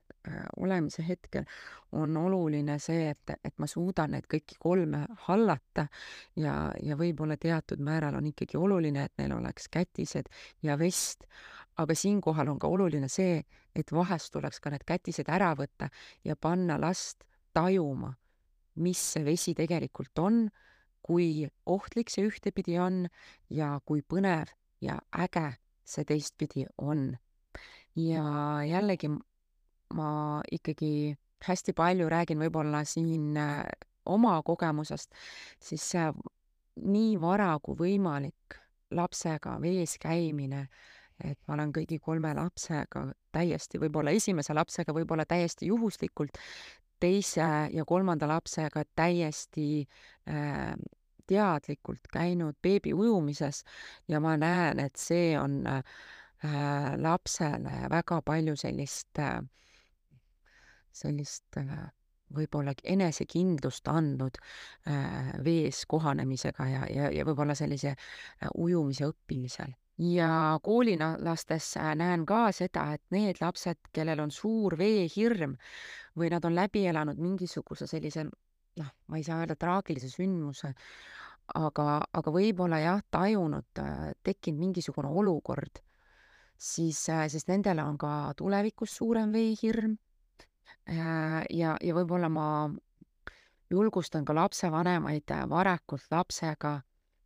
olemise hetkel on oluline see, et, et ma suudan neid kõiki kolme hallata. Ja, ja võib-olla teatud määral on ikkagi oluline, et neil oleks kätised ja vest aga siinkohal on ka oluline see, et vahest tuleks ka need kätised ära võtta ja panna last tajuma, mis see vesi tegelikult on, kui ohtlik see ühtepidi on ja kui põnev ja äge see teistpidi on. ja jällegi ma ikkagi hästi palju räägin võib-olla siin äh, oma kogemusest, siis nii vara kui võimalik lapsega vees käimine et ma olen kõigi kolme lapsega täiesti, võib-olla esimese lapsega võib-olla täiesti juhuslikult, teise ja kolmanda lapsega täiesti äh, teadlikult käinud beebi ujumises. Ja ma näen, et see on äh, lapsele väga palju sellist äh,, sellist äh, võib-olla enesekindlust andnud äh, vees kohanemisega ja, ja, ja võib-olla sellise äh, ujumise õppimisel ja koolilastes näen ka seda, et need lapsed, kellel on suur veehirm või nad on läbi elanud mingisuguse sellise noh, ma ei saa öelda traagilise sündmuse, aga, aga võib-olla jah, tajunud, tekkinud mingisugune olukord, siis, sest nendel on ka tulevikus suurem veehirm. ja, ja võib-olla ma julgustan ka lapsevanemaid varakult lapsega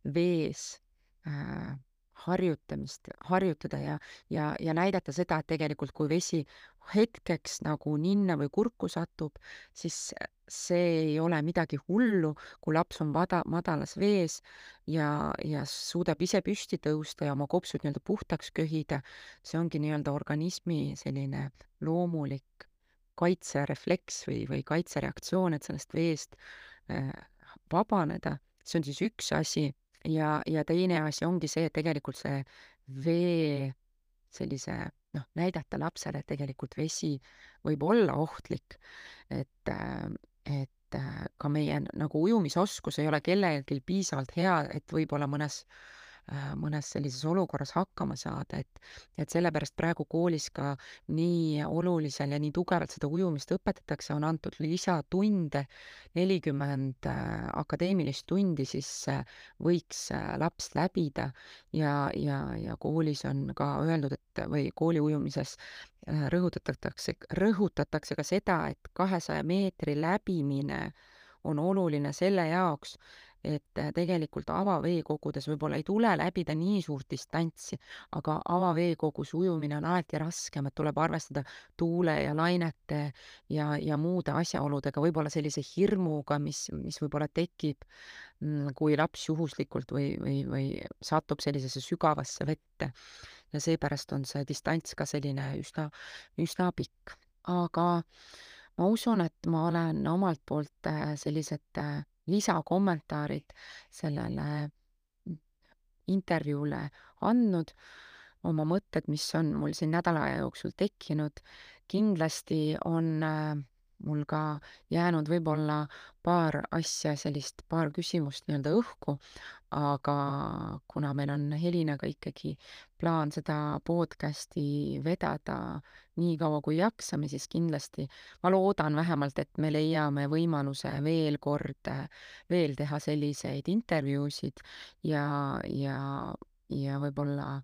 vees äh, harjutamist, harjutada ja, ja, ja näidata seda, et tegelikult kui vesi hetkeks nagu ninna või kurku satub, siis see ei ole midagi hullu, kui laps on vada, madalas vees ja, ja suudab ise püsti tõusta ja oma kopsud nii-öelda puhtaks köhida. see ongi nii-öelda organismi selline loomulik kaitserefleks või, või kaitsereaktsioon, et sellest veest äh, vabaneda. see on siis üks asi ja, ja teine asi ongi see, et tegelikult see vee sellise noh, näidata lapsele, et tegelikult vesi võib olla ohtlik, et, et ka meie nagu ujumisoskus ei ole kellelgi piisavalt hea, et võib-olla mõnes äh, mõnes sellises olukorras hakkama saada, et et sellepärast praegu koolis ka nii olulisel ja nii tugevalt seda ujumist õpetatakse, on antud lisatunde, nelikümmend äh, akadeemilist tundi siis äh, võiks laps läbida. Ja, ja, ja koolis on ka öeldud, et või kooli ujumises rõhutatakse, rõhutatakse ka seda, et kahesaja meetri läbimine on oluline selle jaoks, et äh, tegelikult avaveekogudes võib-olla ei tule läbida nii suurt distantsi, aga avaveekogus ujumine on alati raskem, et tuleb arvestada tuule ja lainete ja, ja muude asjaoludega, võib-olla sellise hirmuga, mis, mis võib-olla tekib, mm, kui laps juhuslikult või, või, või satub sellisesse sügavasse vette. ja seepärast on see distants ka selline üsna, üsna pikk. aga ma usun, et ma olen omalt poolt äh, sellised äh, lisakommentaarid sellele intervjuule andnud, oma mõtted, mis on mul siin nädala jooksul tekkinud. kindlasti on äh, mul ka jäänud võib-olla paar asja, sellist paar küsimust nii-öelda õhku, aga kuna meil on Helinaga ikkagi plaan seda podcasti vedada nii kaua, kui jaksame, siis kindlasti ma loodan vähemalt, et me leiame võimaluse veel kord veel teha selliseid intervjuusid ja, ja, ja võib-olla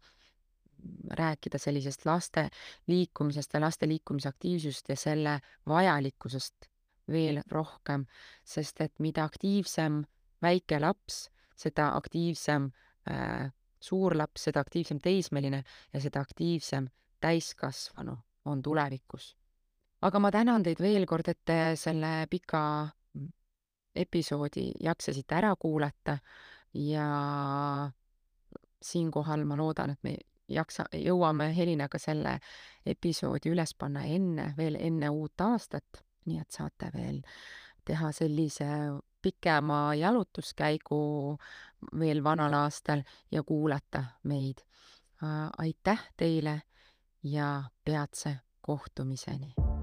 rääkida sellisest laste liikumisest ja laste liikumisaktiivsusest ja selle vajalikkusest veel rohkem, sest et mida aktiivsem väike laps, seda aktiivsem äh, suur laps, seda aktiivsem teismeline ja seda aktiivsem täiskasvanu on tulevikus. aga ma tänan teid veel kord, et te selle pika episoodi jaksasite ära kuulata ja siinkohal ma loodan, et me jaksa, jõuame Helinaga selle episoodi üles panna enne, veel enne uut aastat, nii et saate veel teha sellise pikema jalutuskäigu veel vanal aastal ja kuulata meid. aitäh teile ja peatse kohtumiseni